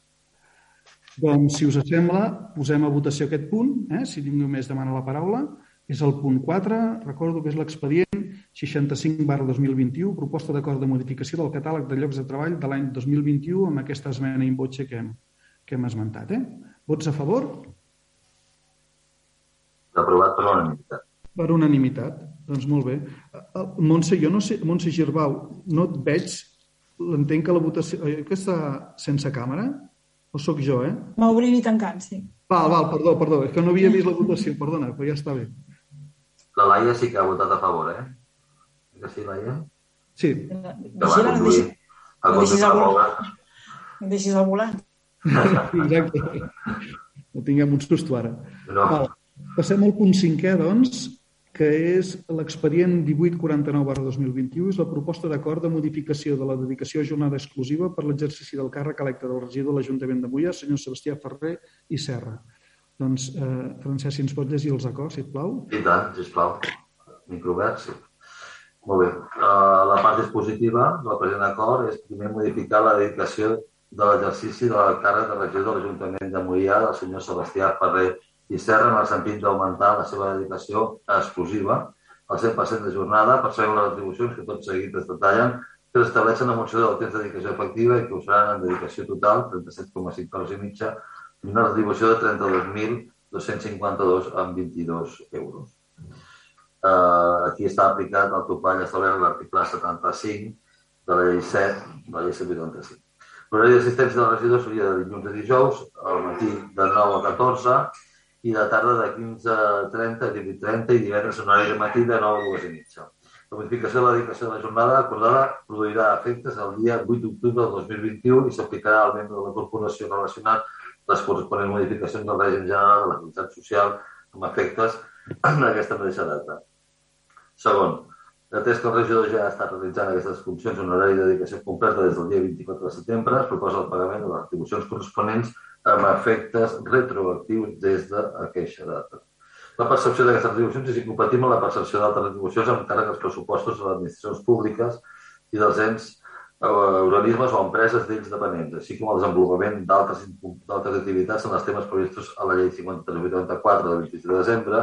Doncs, si us sembla, posem a votació aquest punt. Eh? Si ningú més demana la paraula. És el punt 4. Recordo que és l'expedient 65 barra 2021, proposta d'acord de modificació del catàleg de llocs de treball de l'any 2021 amb aquesta esmena in voce que hem, que hem esmentat. Eh? Vots a favor? Aprovat per unanimitat. Per unanimitat. Doncs molt bé. Eh, Montse, jo no sé, Montse Girbau, no et veig, l'entenc que la votació... Eh, que està sense càmera? O sóc jo, eh? M'obrint i tancant, sí. Val, val, perdó, perdó, és que no havia vist la votació, perdona, però ja està bé. La Laia sí que ha votat a favor, eh? Que sí, Laia? Sí. Deixi, no, deixi, no, deixis el volant. No deixis el volant. Exacte. No tinguem un susto ara. No. Val. Passem al punt cinquè, doncs, que és l'expedient 1849 barra 2021, és la proposta d'acord de modificació de la dedicació a jornada exclusiva per l'exercici del càrrec electe del regidor de l'Ajuntament de Mollà, senyor Sebastià Ferrer i Serra. Doncs, eh, Francesc, si ens pot llegir els acords, sisplau. I tant, sisplau. Microobert, sí. Molt bé. Uh, la part dispositiva del present acord és primer modificar la dedicació de l'exercici de la càrrega de regidor de l'Ajuntament de Mollà del senyor Sebastià Ferrer i Serra en el sentit d'augmentar la seva dedicació exclusiva al 100% de jornada per saber les retribucions que tot seguit es detallen que s'estableixen en funció del temps de dedicació efectiva i que usaran en dedicació total 37,5 hores i mitja i una retribució de 32.252 amb 22 euros. Uh, aquí està aplicat el topall establert l'article 75 de la llei 7 de la llei 185. L'horari d'assistència del regidor seria de dilluns a dijous, al matí de 9 a 14 i de tarda de 15 a 30 a 18.30 i divendres en horari de matí de 9 a 2 i mitja. La modificació de la dedicació de la jornada acordada produirà efectes el dia 8 d'octubre del 2021 i s'aplicarà al membre de la corporació relacionat les corresponents modificacions del règim general de l'activitat social amb efectes en aquesta mateixa data. Segon, Atès que el regidor ja ha estat realitzant aquestes funcions en horari de dedicació completa des del dia 24 de setembre, es proposa el pagament de les retribucions corresponents amb efectes retroactius des d'aquesta data. La percepció d'aquestes retribucions és incompatible amb la percepció d'altres retribucions amb càrrec als pressupostos de les administracions públiques i dels ens eh, organismes o empreses d'ells dependents, així com el desenvolupament d'altres activitats en els temes previstos a la llei 5384 del 23 de desembre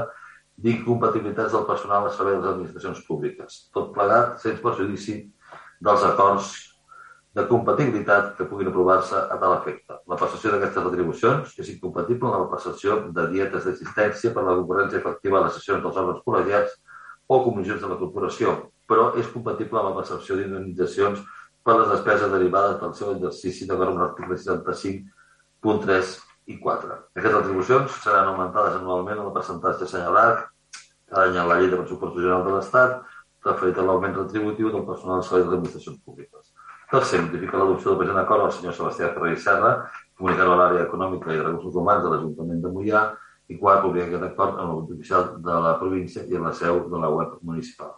d'incompatibilitats del personal al servei de les administracions públiques, tot plegat sense perjudici dels acords de compatibilitat que puguin aprovar-se a tal efecte. La percepció d'aquestes retribucions és incompatible amb la percepció de dietes d'assistència per la concurrència efectiva a les sessions dels òrgans col·legiats o comissions de la corporació, però és compatible amb la percepció d'indemnitzacions per les despeses derivades del seu exercici d'acord amb l'article 65.3 i 4. Aquestes retribucions seran augmentades anualment en el percentatge assenyalat cada any en la llei de pressupostos general de l'Estat referit a l'augment retributiu del personal dels serveis de les administracions públiques. Tercer, notifica l'adopció del present acord al senyor Sebastià Ferrer i Serra, comunicar a l'àrea econòmica i recursos humans de l'Ajuntament de Mollà i quart, publicar aquest acord en el web oficial de la província i en la seu de la web municipal.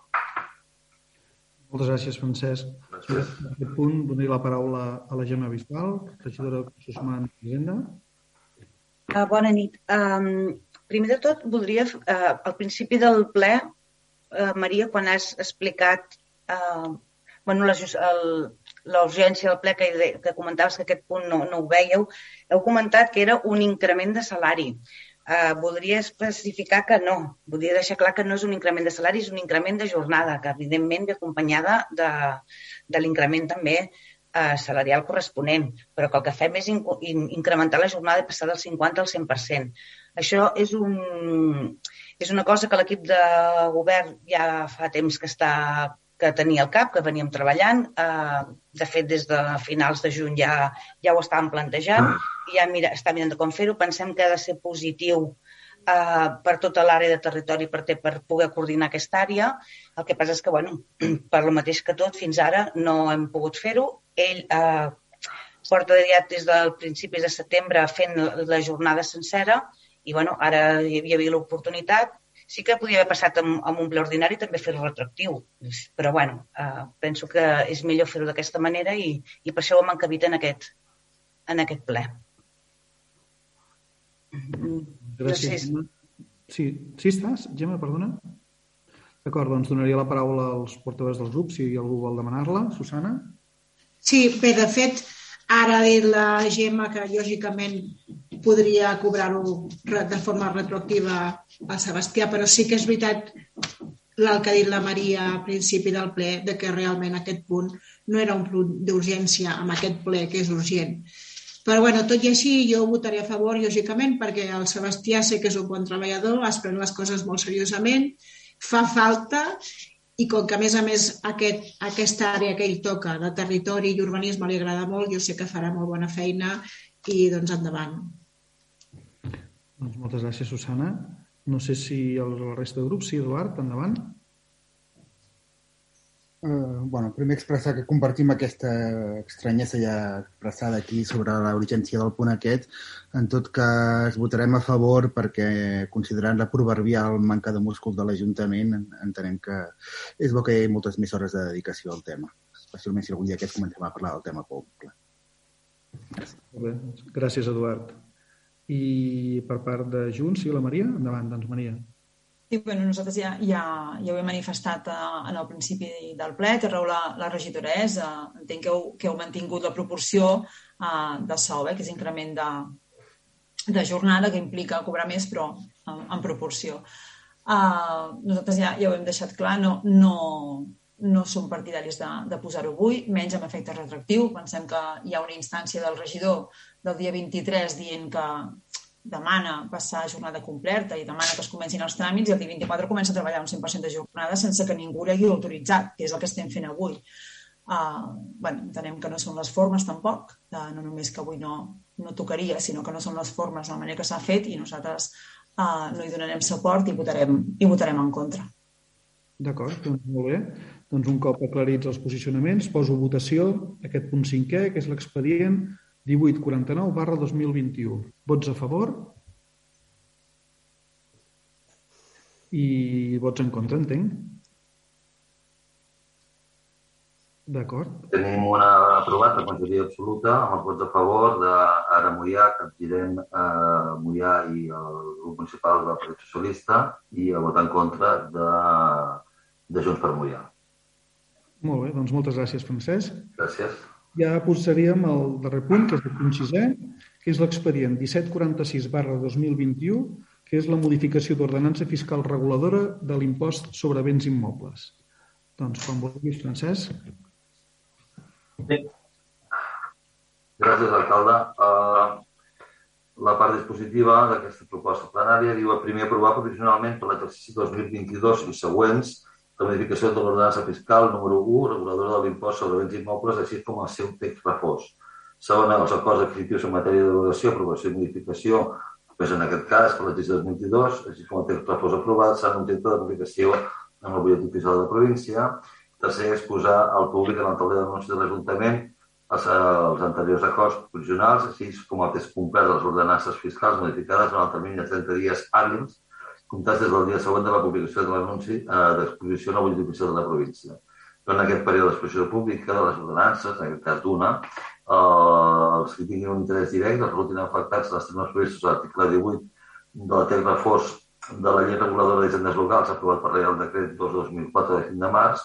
Moltes gràcies, Francesc. Gràcies. En aquest punt, donar la paraula a la Gemma Bisbal, regidora de Recursos Humans i Hisenda. Uh, bona nit. Um, primer de tot, voldria, uh, al principi del ple, uh, Maria, quan has explicat uh, bueno, la urgència del ple que, que comentaves que aquest punt no, no ho veieu, heu comentat que era un increment de salari. Uh, voldria especificar que no. Voldria deixar clar que no és un increment de salari, és un increment de jornada, que evidentment ve acompanyada de, de l'increment també eh, salarial corresponent, però que el que fem és in incrementar la jornada i passar del 50 al 100%. Això és, un, és una cosa que l'equip de govern ja fa temps que està que tenia al cap, que veníem treballant. Eh, de fet, des de finals de juny ja, ja ho estàvem plantejant i ja mira, està mirant de com fer-ho. Pensem que ha de ser positiu eh, per tota l'àrea de territori per, per poder coordinar aquesta àrea. El que passa és que, bueno, per lo mateix que tot, fins ara no hem pogut fer-ho ell eh, porta diat des del principis de setembre fent la jornada sencera i bueno, ara hi havia l'oportunitat. Sí que podia haver passat amb, amb un ple ordinari també fer-ho retractiu, però bueno, eh, penso que és millor fer-ho d'aquesta manera i, i per això ho hem encabit en aquest, en aquest ple. Gràcies. Sé. Sí, sí estàs, Gemma, perdona? D'acord, doncs donaria la paraula als portaveus dels grups si algú vol demanar-la. Susana? Sí, bé, de fet, ara ha dit la Gemma que lògicament podria cobrar-ho de forma retroactiva a Sebastià, però sí que és veritat el que ha dit la Maria al principi del ple, de que realment aquest punt no era un punt d'urgència amb aquest ple, que és urgent. Però, bueno, tot i així, jo votaré a favor, lògicament, perquè el Sebastià sé que és un bon treballador, es pren les coses molt seriosament, fa falta i com que, a més a més, aquest, aquesta àrea que ell toca de territori i urbanisme li agrada molt, jo sé que farà molt bona feina i, doncs, endavant. Doncs moltes gràcies, Susana. No sé si el, el resta de grups, sí, Eduard, endavant. Uh, bueno, primer expressar que compartim aquesta estranyesa ja expressada aquí sobre la urgència del punt aquest. En tot cas, votarem a favor perquè, considerant la proverbial manca de múscul de l'Ajuntament, entenem que és bo que hi hagi moltes més hores de dedicació al tema, especialment si algun dia aquest comencem a parlar del tema. Molt bé. Gràcies, Eduard. I per part de Junts, sí, la Maria? Endavant, doncs, Maria. Sí, bueno, nosaltres ja, ja, ja ho hem manifestat eh, en el principi del ple, que reu la, la regidora és, eh, entenc que heu, que heu mantingut la proporció eh, de sou, eh, que és increment de, de jornada, que implica cobrar més, però en, en proporció. Eh, nosaltres ja, ja ho hem deixat clar, no, no, no som partidaris de, de posar-ho avui, menys amb efecte retractiu. Pensem que hi ha una instància del regidor del dia 23 dient que demana passar a jornada completa i demana que es comencin els tràmits i el dia 24 comença a treballar un 100% de jornada sense que ningú l'hagi autoritzat, que és el que estem fent avui. Uh, bueno, entenem que no són les formes tampoc, uh, no només que avui no, no tocaria, sinó que no són les formes de la manera que s'ha fet i nosaltres uh, no hi donarem suport i votarem, i votarem en contra. D'acord, doncs molt bé. Doncs un cop aclarits els posicionaments, poso votació aquest punt cinquè, que és l'expedient 1849 barra 2021. Vots a favor? I vots en contra, entenc? D'acord. Tenim una aprovat per majoria absoluta amb els vots a favor d'Ara Mollà, capgirem eh, Mollà i el grup municipal del Partit Socialista i a votar en contra de, de Junts per Mollà. Molt bé, doncs moltes gràcies, Francesc. Gràcies ja posaríem el darrer punt, que és el punt sisè, que és l'expedient 1746 barra 2021, que és la modificació d'ordenança fiscal reguladora de l'impost sobre béns immobles. Doncs, quan vulguis, Francesc. Sí. Gràcies, alcalde. Uh, la part dispositiva d'aquesta proposta plenària diu a primer aprovar provisionalment per l'exercici 2022 i següents la modificació de l'ordenança fiscal número 1, reguladora de l'impost sobre béns immobles, així com el seu text refós. Segona, els acords definitius en matèria de derogació, aprovació i modificació, doncs en aquest cas, per l'exercici 2022, així com el text refós aprovat, seran objecte de publicació en el butlletí oficial de la província. Tercer, exposar al públic en el tauler d'anunci de l'Ajuntament els, els anteriors acords provisionals, així com el text complet de les ordenances fiscals modificades en el termini de 30 dies hàbils comptats des del dia següent de la publicació de l'anunci eh, d'exposició en el oficial de la província. En aquest període d'exposició pública de les ordenances, en aquest cas d'una, eh, els que tinguin un interès directe resultin afectats les termes previstos a l'article 18 de la text reforç de la llei reguladora d'hisendes locals aprovat per Reial Decret 2-2004 de 5 de març,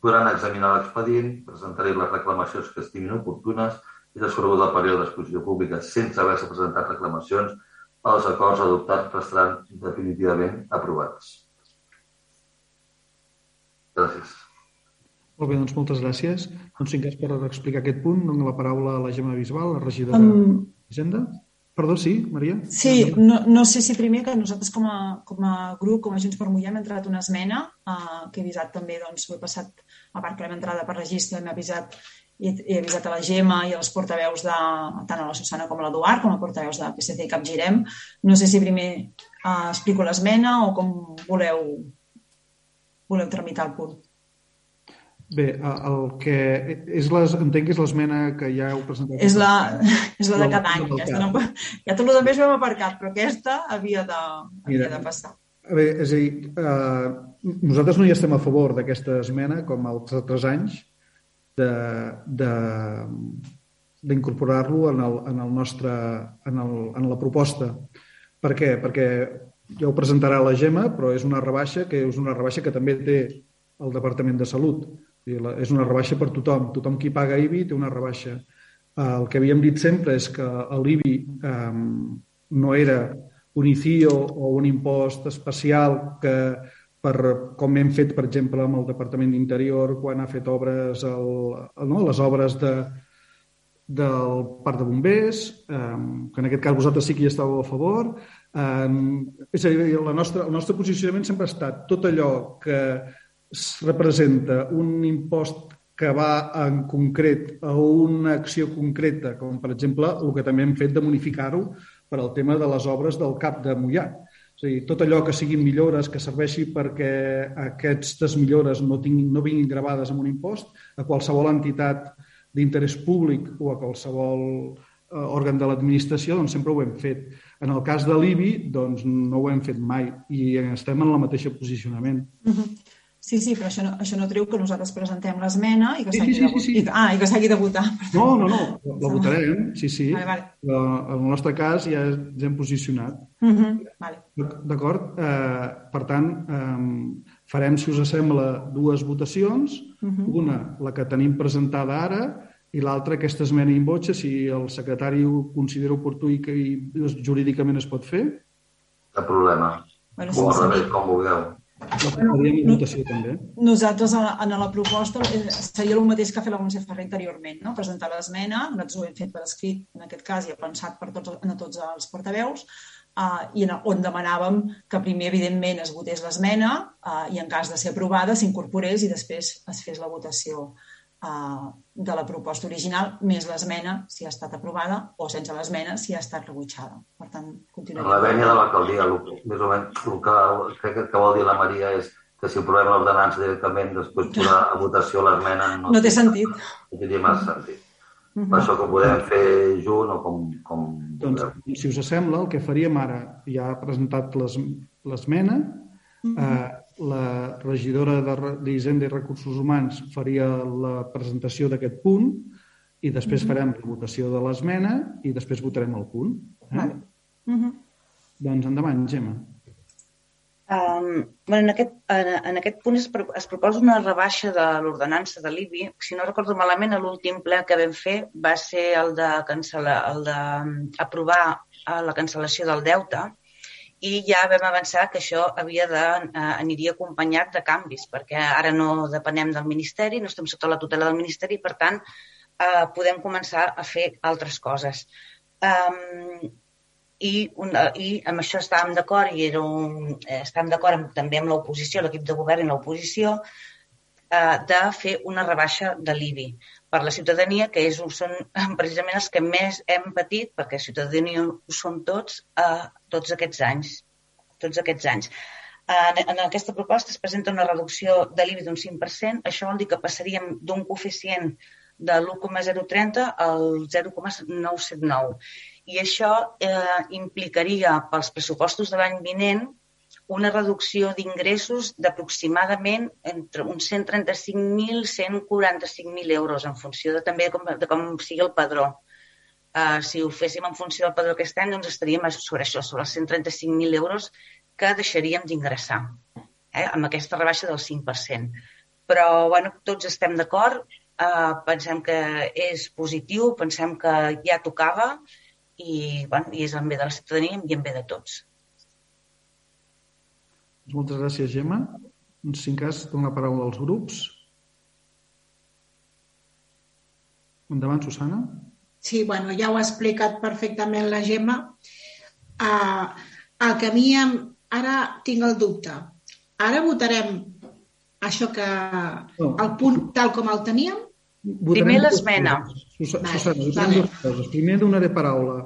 podran examinar l'expedient, presentar-hi les reclamacions que estimin oportunes i desconegut el període d'exposició pública sense haver-se presentat reclamacions els acords adoptats restaran definitivament aprovats. Gràcies. Molt bé, doncs moltes gràcies. Doncs si cas per explicar aquest punt, dono la paraula a la Gemma Bisbal, la regidora um... d'Hisenda. Perdó, sí, Maria? Sí, no, no sé si primer que nosaltres com a, com a grup, com a Junts per Mollem, hem entrat una esmena uh, que he avisat també, doncs ho he passat, a part que l'hem entrada per registre, hem avisat i he avisat a la Gemma i als portaveus de, tant a la Susana com a l'Eduard, com a portaveus de PSC i Capgirem. No sé si primer uh, explico l'esmena o com voleu, voleu tramitar el punt. Bé, el que és les, entenc que és l'esmena que ja heu presentat. És la, és la de cada any. Aquesta no, ja tot el més ho hem aparcat, però aquesta havia de, havia Mira, de passar. Bé, és a dir, eh, nosaltres no hi estem a favor d'aquesta esmena, com els altres anys, d'incorporar-lo en, el, en, el nostre, en, el, en la proposta. Per què? Perquè ja ho presentarà la Gemma, però és una rebaixa que és una rebaixa que també té el Departament de Salut. És una rebaixa per tothom. Tothom qui paga IBI té una rebaixa. El que havíem dit sempre és que l'IBI eh, no era un ICIO o un impost especial que per com hem fet, per exemple, amb el Departament d'Interior quan ha fet obres, el, no, les obres de, del Parc de Bombers, eh, que en aquest cas vosaltres sí que hi estàveu a favor. Eh, és a dir, la nostra, el nostre posicionament sempre ha estat tot allò que representa un impost que va en concret a una acció concreta, com per exemple el que també hem fet de modificar-ho per al tema de les obres del CAP de Mullat és a dir, tot allò que siguin millores, que serveixi perquè aquestes millores no, tinguin, no vinguin gravades amb un impost, a qualsevol entitat d'interès públic o a qualsevol eh, òrgan de l'administració, doncs sempre ho hem fet. En el cas de l'IBI, doncs no ho hem fet mai i estem en la mateixa posicionament. Uh -huh. Sí, sí, però això no, això no treu que nosaltres presentem l'esmena i que s'hagi sí, sí, sí, sí. de, ah, i que s'hagi de votar. No, no, no, la votarem, sí, sí. Vale, vale. Però en el nostre cas ja ens hem posicionat. Uh -huh. vale. D'acord? Eh, per tant, eh, farem, si us sembla, dues votacions. Uh -huh. Una, la que tenim presentada ara, i l'altra, aquesta esmena in voce, si el secretari ho considera oportú i que jurídicament es pot fer. Cap problema. Bueno, com, sí, com vulgueu. Votació, també. Nosaltres, en la proposta, eh, seria el mateix que ha fet la Montse Ferrer anteriorment, no? presentar l'esmena, nosaltres ho hem fet per escrit, en aquest cas, i he pensat per tots, en tots els portaveus, uh, i en, on demanàvem que primer, evidentment, es votés l'esmena uh, i, en cas de ser aprovada, s'incorporés i després es fes la votació uh, de la proposta original, més l'esmena, si ha estat aprovada, o sense l'esmena, si ha estat rebutjada. Per tant, continuarem. La vènia de l'alcaldia, més o menys, el que, crec que vol dir la Maria és que si aprovem l'ordenança directament, després posar a votació l'esmena... No, no té sentit. No té massa sentit. Uh -huh. Per això que ho podem fer junt o com... com doncs, si us sembla, el que faríem ara, ja ha presentat l'esmena, uh -huh. eh, la regidora d'Hisenda i Recursos Humans faria la presentació d'aquest punt i després mhm. farem la votació de l'esmena i després votarem el punt. Eh? Vale. Mhm. -huh. Doncs endavant, Gemma. Um, bueno, en, aquest, en, en aquest punt es, es proposa una rebaixa de l'ordenança de l'IBI. Si no recordo malament, l'últim ple que vam fer va ser el de, cancel·lar, el de aprovar eh, la cancel·lació del deute i ja vam avançar que això havia de, eh, aniria acompanyat de canvis, perquè ara no depenem del Ministeri, no estem sota la tutela del Ministeri, per tant, eh, podem començar a fer altres coses. Um, i, un, i amb això estàvem d'acord i era un, eh, estàvem d'acord també amb l'oposició, l'equip de govern i l'oposició, eh, de fer una rebaixa de l'IBI per la ciutadania, que és, són precisament els que més hem patit, perquè ciutadania ho som tots, eh, tots aquests anys. Tots aquests anys. En, en aquesta proposta es presenta una reducció de l'IBI d'un 5%. Això vol dir que passaríem d'un coeficient de l'1,030 al 0,979. I això eh, implicaria pels pressupostos de l'any vinent una reducció d'ingressos d'aproximadament entre uns 135.000 i 145.000 euros en funció de, també de com, de com sigui el padró. Uh, si ho féssim en funció del padró aquest any, doncs estaríem sobre això, sobre els 135.000 euros que deixaríem d'ingressar eh, amb aquesta rebaixa del 5%. Però, bueno, tots estem d'acord, uh, pensem que és positiu, pensem que ja tocava i, bueno, i és en bé de la ciutadania i en bé de tots. Moltes gràcies, Gemma. Si en cas, dono la paraula als grups. Endavant, Susana. Sí, bueno, ja ho ha explicat perfectament la Gemma. Uh, el que a mi em... ara tinc el dubte. Ara votarem això que... No. el punt tal com el teníem? Votarem Primer l'esmena. Susana, vale, vale. dues coses. Primer donaré paraula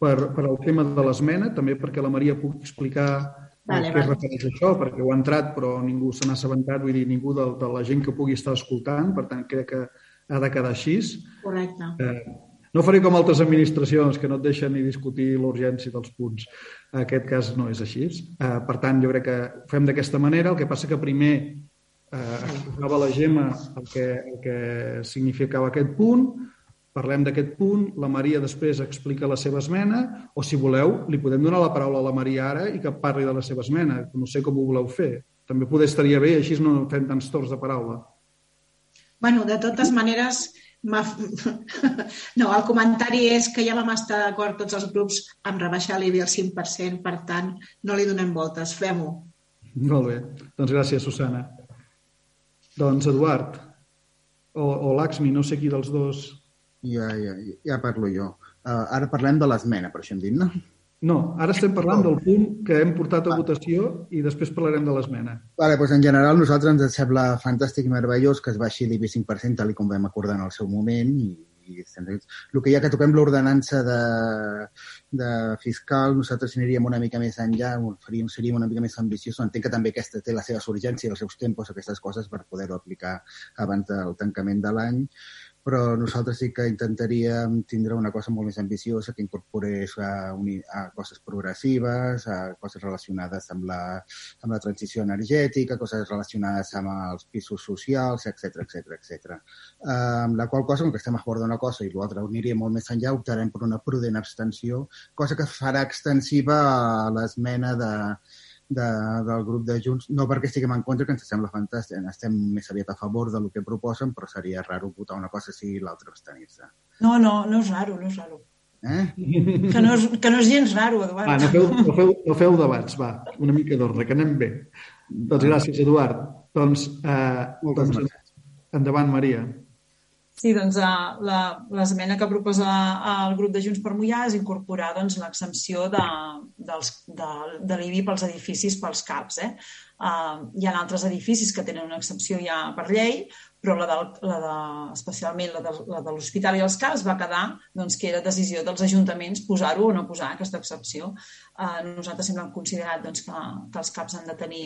per, per al tema de l'esmena, també perquè la Maria pugui explicar vale, què vale. es refereix a això, perquè ho ha entrat però ningú se n'ha assabentat, vull dir, ningú de, de la gent que pugui estar escoltant, per tant crec que ha de quedar així. Correcte. Eh, no faré com altres administracions que no et deixen ni discutir l'urgència dels punts. En aquest cas no és així. Eh, per tant, jo crec que ho fem d'aquesta manera. El que passa que primer eh, exposava la Gemma el que, el que significava aquest punt, parlem d'aquest punt, la Maria després explica la seva esmena, o si voleu, li podem donar la paraula a la Maria ara i que parli de la seva esmena. No sé com ho voleu fer. També poder estaria bé, així no fem tants torns de paraula. bueno, de totes maneres, no, el comentari és que ja vam estar d'acord tots els grups amb rebaixar l'IBI al 5%, per tant, no li donem voltes, fem-ho. Molt bé. Doncs gràcies, Susana. Doncs, Eduard, o, o l'Axmi, no sé qui dels dos ja, ja, ja parlo jo. Uh, ara parlem de l'esmena, per això hem dit, no? No, ara estem parlant del punt que hem portat a votació i després parlarem de l'esmena. Vale, doncs en general nosaltres ens sembla fantàstic i meravellós que es baixi l'IBI 5% tal com vam acordar en el seu moment i, i el que ja que toquem l'ordenança de, de fiscal, nosaltres aniríem una mica més enllà, faríem, seríem una mica més ambiciosos. Entenc que també aquesta té la seva urgència, els seus tempos, aquestes coses, per poder-ho aplicar abans del tancament de l'any però nosaltres sí que intentaríem tindre una cosa molt més ambiciosa que incorporés a, a coses progressives, a coses relacionades amb la, amb la transició energètica, coses relacionades amb els pisos socials, etc etc etc. Amb la qual cosa, com que estem a favor d'una cosa i l'altra aniria molt més enllà, optarem per una prudent abstenció, cosa que farà extensiva l'esmena de, de, del grup de Junts, no perquè estiguem en contra, que ens sembla fantàstic, estem més aviat a favor del que proposen, però seria raro votar una cosa si l'altra abstenir-se. No, no, no és raro, no és raro. Eh? Que, no és, que no és gens raro, Eduard. Va, no feu, no feu, no feu debats, va, una mica d'ordre, que anem bé. Doncs gràcies, Eduard. Doncs, eh, doncs endavant, Maria. Sí, doncs l'esmena que proposa el grup de Junts per Mollà és incorporar doncs, l'exempció de, dels, de, de l'IBI pels edificis pels CAPs. Eh? Uh, hi ha altres edificis que tenen una excepció ja per llei, però la de, la de, especialment la de, la de l'Hospital i els CAPs va quedar doncs, que era decisió dels ajuntaments posar-ho o no posar aquesta excepció. Uh, nosaltres sempre hem considerat doncs, que, que els CAPs han de tenir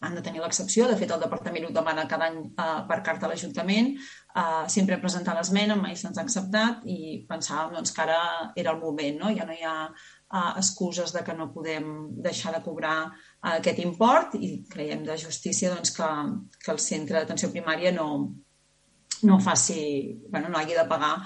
han de tenir l'excepció. De fet, el departament ho demana cada any eh, per carta a l'Ajuntament. Eh, sempre hem presentat l'esmena, mai se'ns ha acceptat i pensàvem doncs, que ara era el moment. No? Ja no hi ha eh, excuses de que no podem deixar de cobrar eh, aquest import i creiem de justícia doncs, que, que el centre d'atenció primària no, no faci, bueno, no hagi de pagar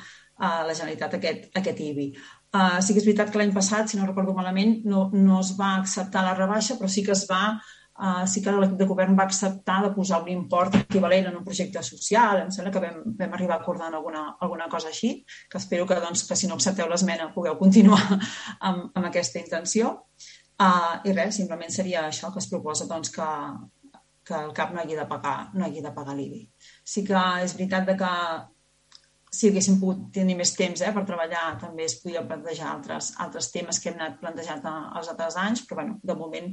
a la Generalitat aquest, aquest IBI. Uh, sí que és veritat que l'any passat, si no recordo malament, no, no es va acceptar la rebaixa, però sí que es va Uh, sí que l'equip de govern va acceptar de posar un import equivalent en un projecte social. Em sembla que vam, vam arribar a acordar alguna, alguna cosa així, que espero que, doncs, que si no accepteu l'esmena pugueu continuar amb, amb aquesta intenció. Uh, I res, simplement seria això que es proposa doncs, que, que el CAP no hagi de pagar, no hagi de pagar l'IBI. Sí que és veritat de que si haguéssim pogut tenir més temps eh, per treballar, també es podia plantejar altres, altres temes que hem anat plantejant els altres anys, però bueno, de moment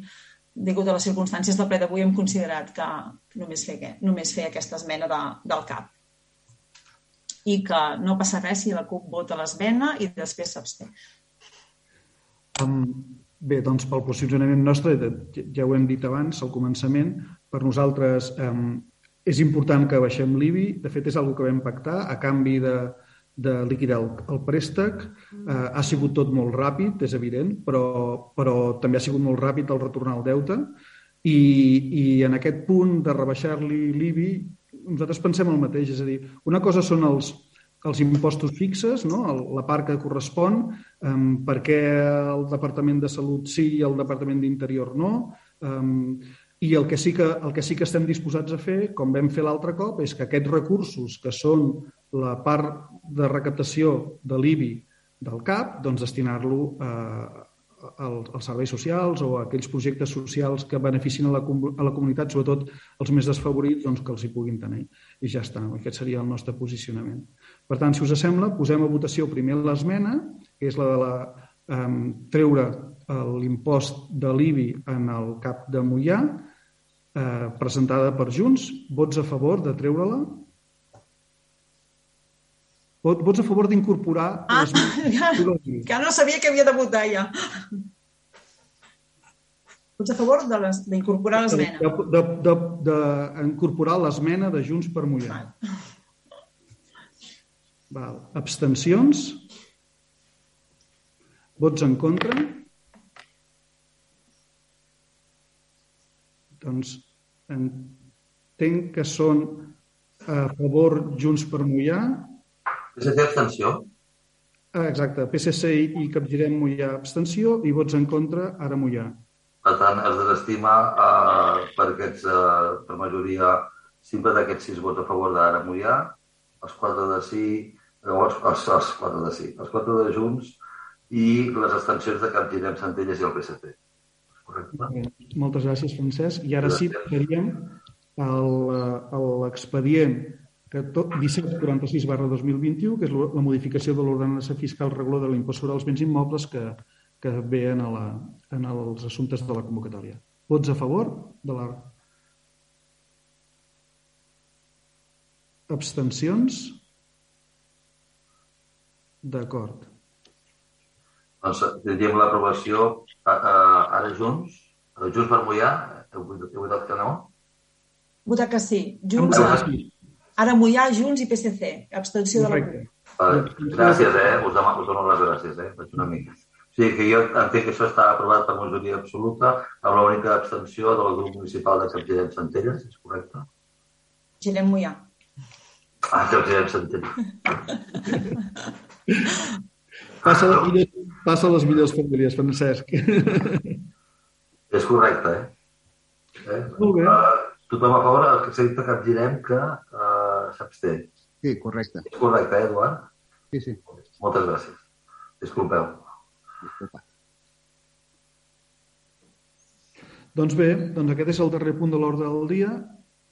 degut a les circumstàncies del ple d'avui, hem considerat que només fer, només fer aquesta esmena de, del CAP. I que no passa res si la CUP vota l'esmena i després s'absté. Um, bé, doncs pel posicionament nostre, ja ho hem dit abans, al començament, per nosaltres um, és important que baixem l'IBI. De fet, és una que vam pactar a canvi de, de liquidar el, el préstec. Eh, ha sigut tot molt ràpid, és evident, però, però també ha sigut molt ràpid el retornar el deute. I, i en aquest punt de rebaixar-li l'IBI, nosaltres pensem el mateix, és a dir, una cosa són els, els impostos fixes, no? la part que correspon, um, per què el Departament de Salut sí i el Departament d'Interior no, um, i el que, sí que, el que sí que estem disposats a fer, com vam fer l'altre cop, és que aquests recursos que són la part de recaptació de l'IBI del CAP, doncs destinar-lo eh, als serveis socials o a aquells projectes socials que beneficien a la, a la comunitat, sobretot els més desfavorits, doncs que els hi puguin tenir. I ja està, aquest seria el nostre posicionament. Per tant, si us sembla, posem a votació primer l'esmena, que és la de la, eh, treure l'impost de l'IBI en el CAP de Mollà, eh, presentada per Junts. Vots a favor de treure-la? Vots a favor d'incorporar... Ah, les... ja, ja no sabia que havia de votar ja. Vots a favor d'incorporar l'esmena. D'incorporar l'esmena de Junts per Mullar. Val. Abstencions? Vots en contra? Doncs entenc que són a favor Junts per Mullar. PSC abstenció. Ah, exacte, PSC i Capgirem Mullar abstenció i vots en contra ara Mullar. Per tant, es desestima eh, per, aquests, eh, per majoria simple d'aquests sis vots a favor d'Ara Mollà, els quatre de sí, llavors els, els quatre de sí, els quatre de Junts i les extensions de Capgirem, Centelles i el PSC. Correcte? Moltes gràcies, Francesc. I ara sí faríem l'expedient 1746 barra 2021, que és la modificació de l'ordenança fiscal reguladora de l'impost sobre els béns immobles que, que ve en, la, en els assumptes de la convocatòria. Vots a favor de la... Abstencions? D'acord. Doncs tindríem l'aprovació ara junts, junts per mullar, heu, heu votat que no? Votar que sí. Junts, a... ara mullar, Junts i PSC. Abstenció Correcte. de la Vale. Gràcies, eh? Us, demano, us dono les gràcies, eh? Faig una mica. Sí, que jo entenc que això està aprovat per majoria absoluta, amb l'única abstenció del grup municipal de Capgirem Centelles, és correcte? Girem Mollà. Ah, Capgirem Centelles. passa, les millors, passa les millors famílies, Francesc. és correcte, eh? eh? Molt bé. Uh, tothom a favor, el que s'ha dit a Capgirem que uh, s'absté. Sí, correcte. És correcte, eh, Eduard? Sí, sí. Moltes gràcies. Disculpeu. Disculpa. Doncs bé, doncs aquest és el darrer punt de l'ordre del dia.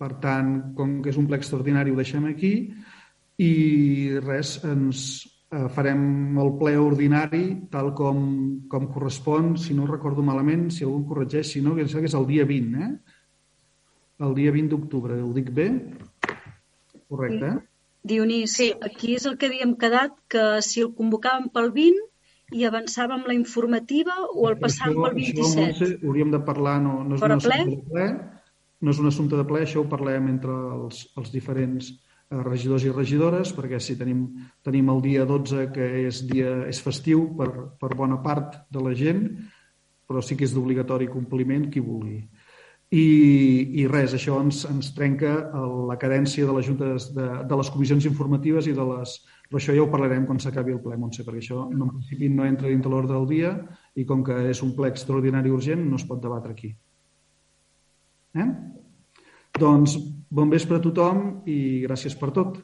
Per tant, com que és un ple extraordinari, ho deixem aquí. I res, ens farem el ple ordinari tal com, com correspon, si no recordo malament, si algú corregeix, si no, que és el dia 20, eh? El dia 20 d'octubre, ho dic bé? Correcte, eh? Dionís, sí. aquí és el que havíem quedat, que si el convocàvem pel 20 i avançàvem la informativa o el passàvem pel 27? Això, Montse, hauríem de parlar, no, no és un ple? assumpte de ple, no és un assumpte de ple, això ho parlem entre els, els diferents eh, regidors i regidores, perquè si tenim, tenim el dia 12, que és, dia, és festiu per, per bona part de la gent, però sí que és d'obligatori compliment qui vulgui. I, i res, això ens, ens trenca la cadència de les juntes de, de les comissions informatives i de les, però això ja ho parlarem quan s'acabi el ple, Montse, perquè això en principi no entra dintre l'ordre del dia i com que és un ple extraordinari urgent no es pot debatre aquí. Eh? Doncs bon vespre a tothom i gràcies per tot.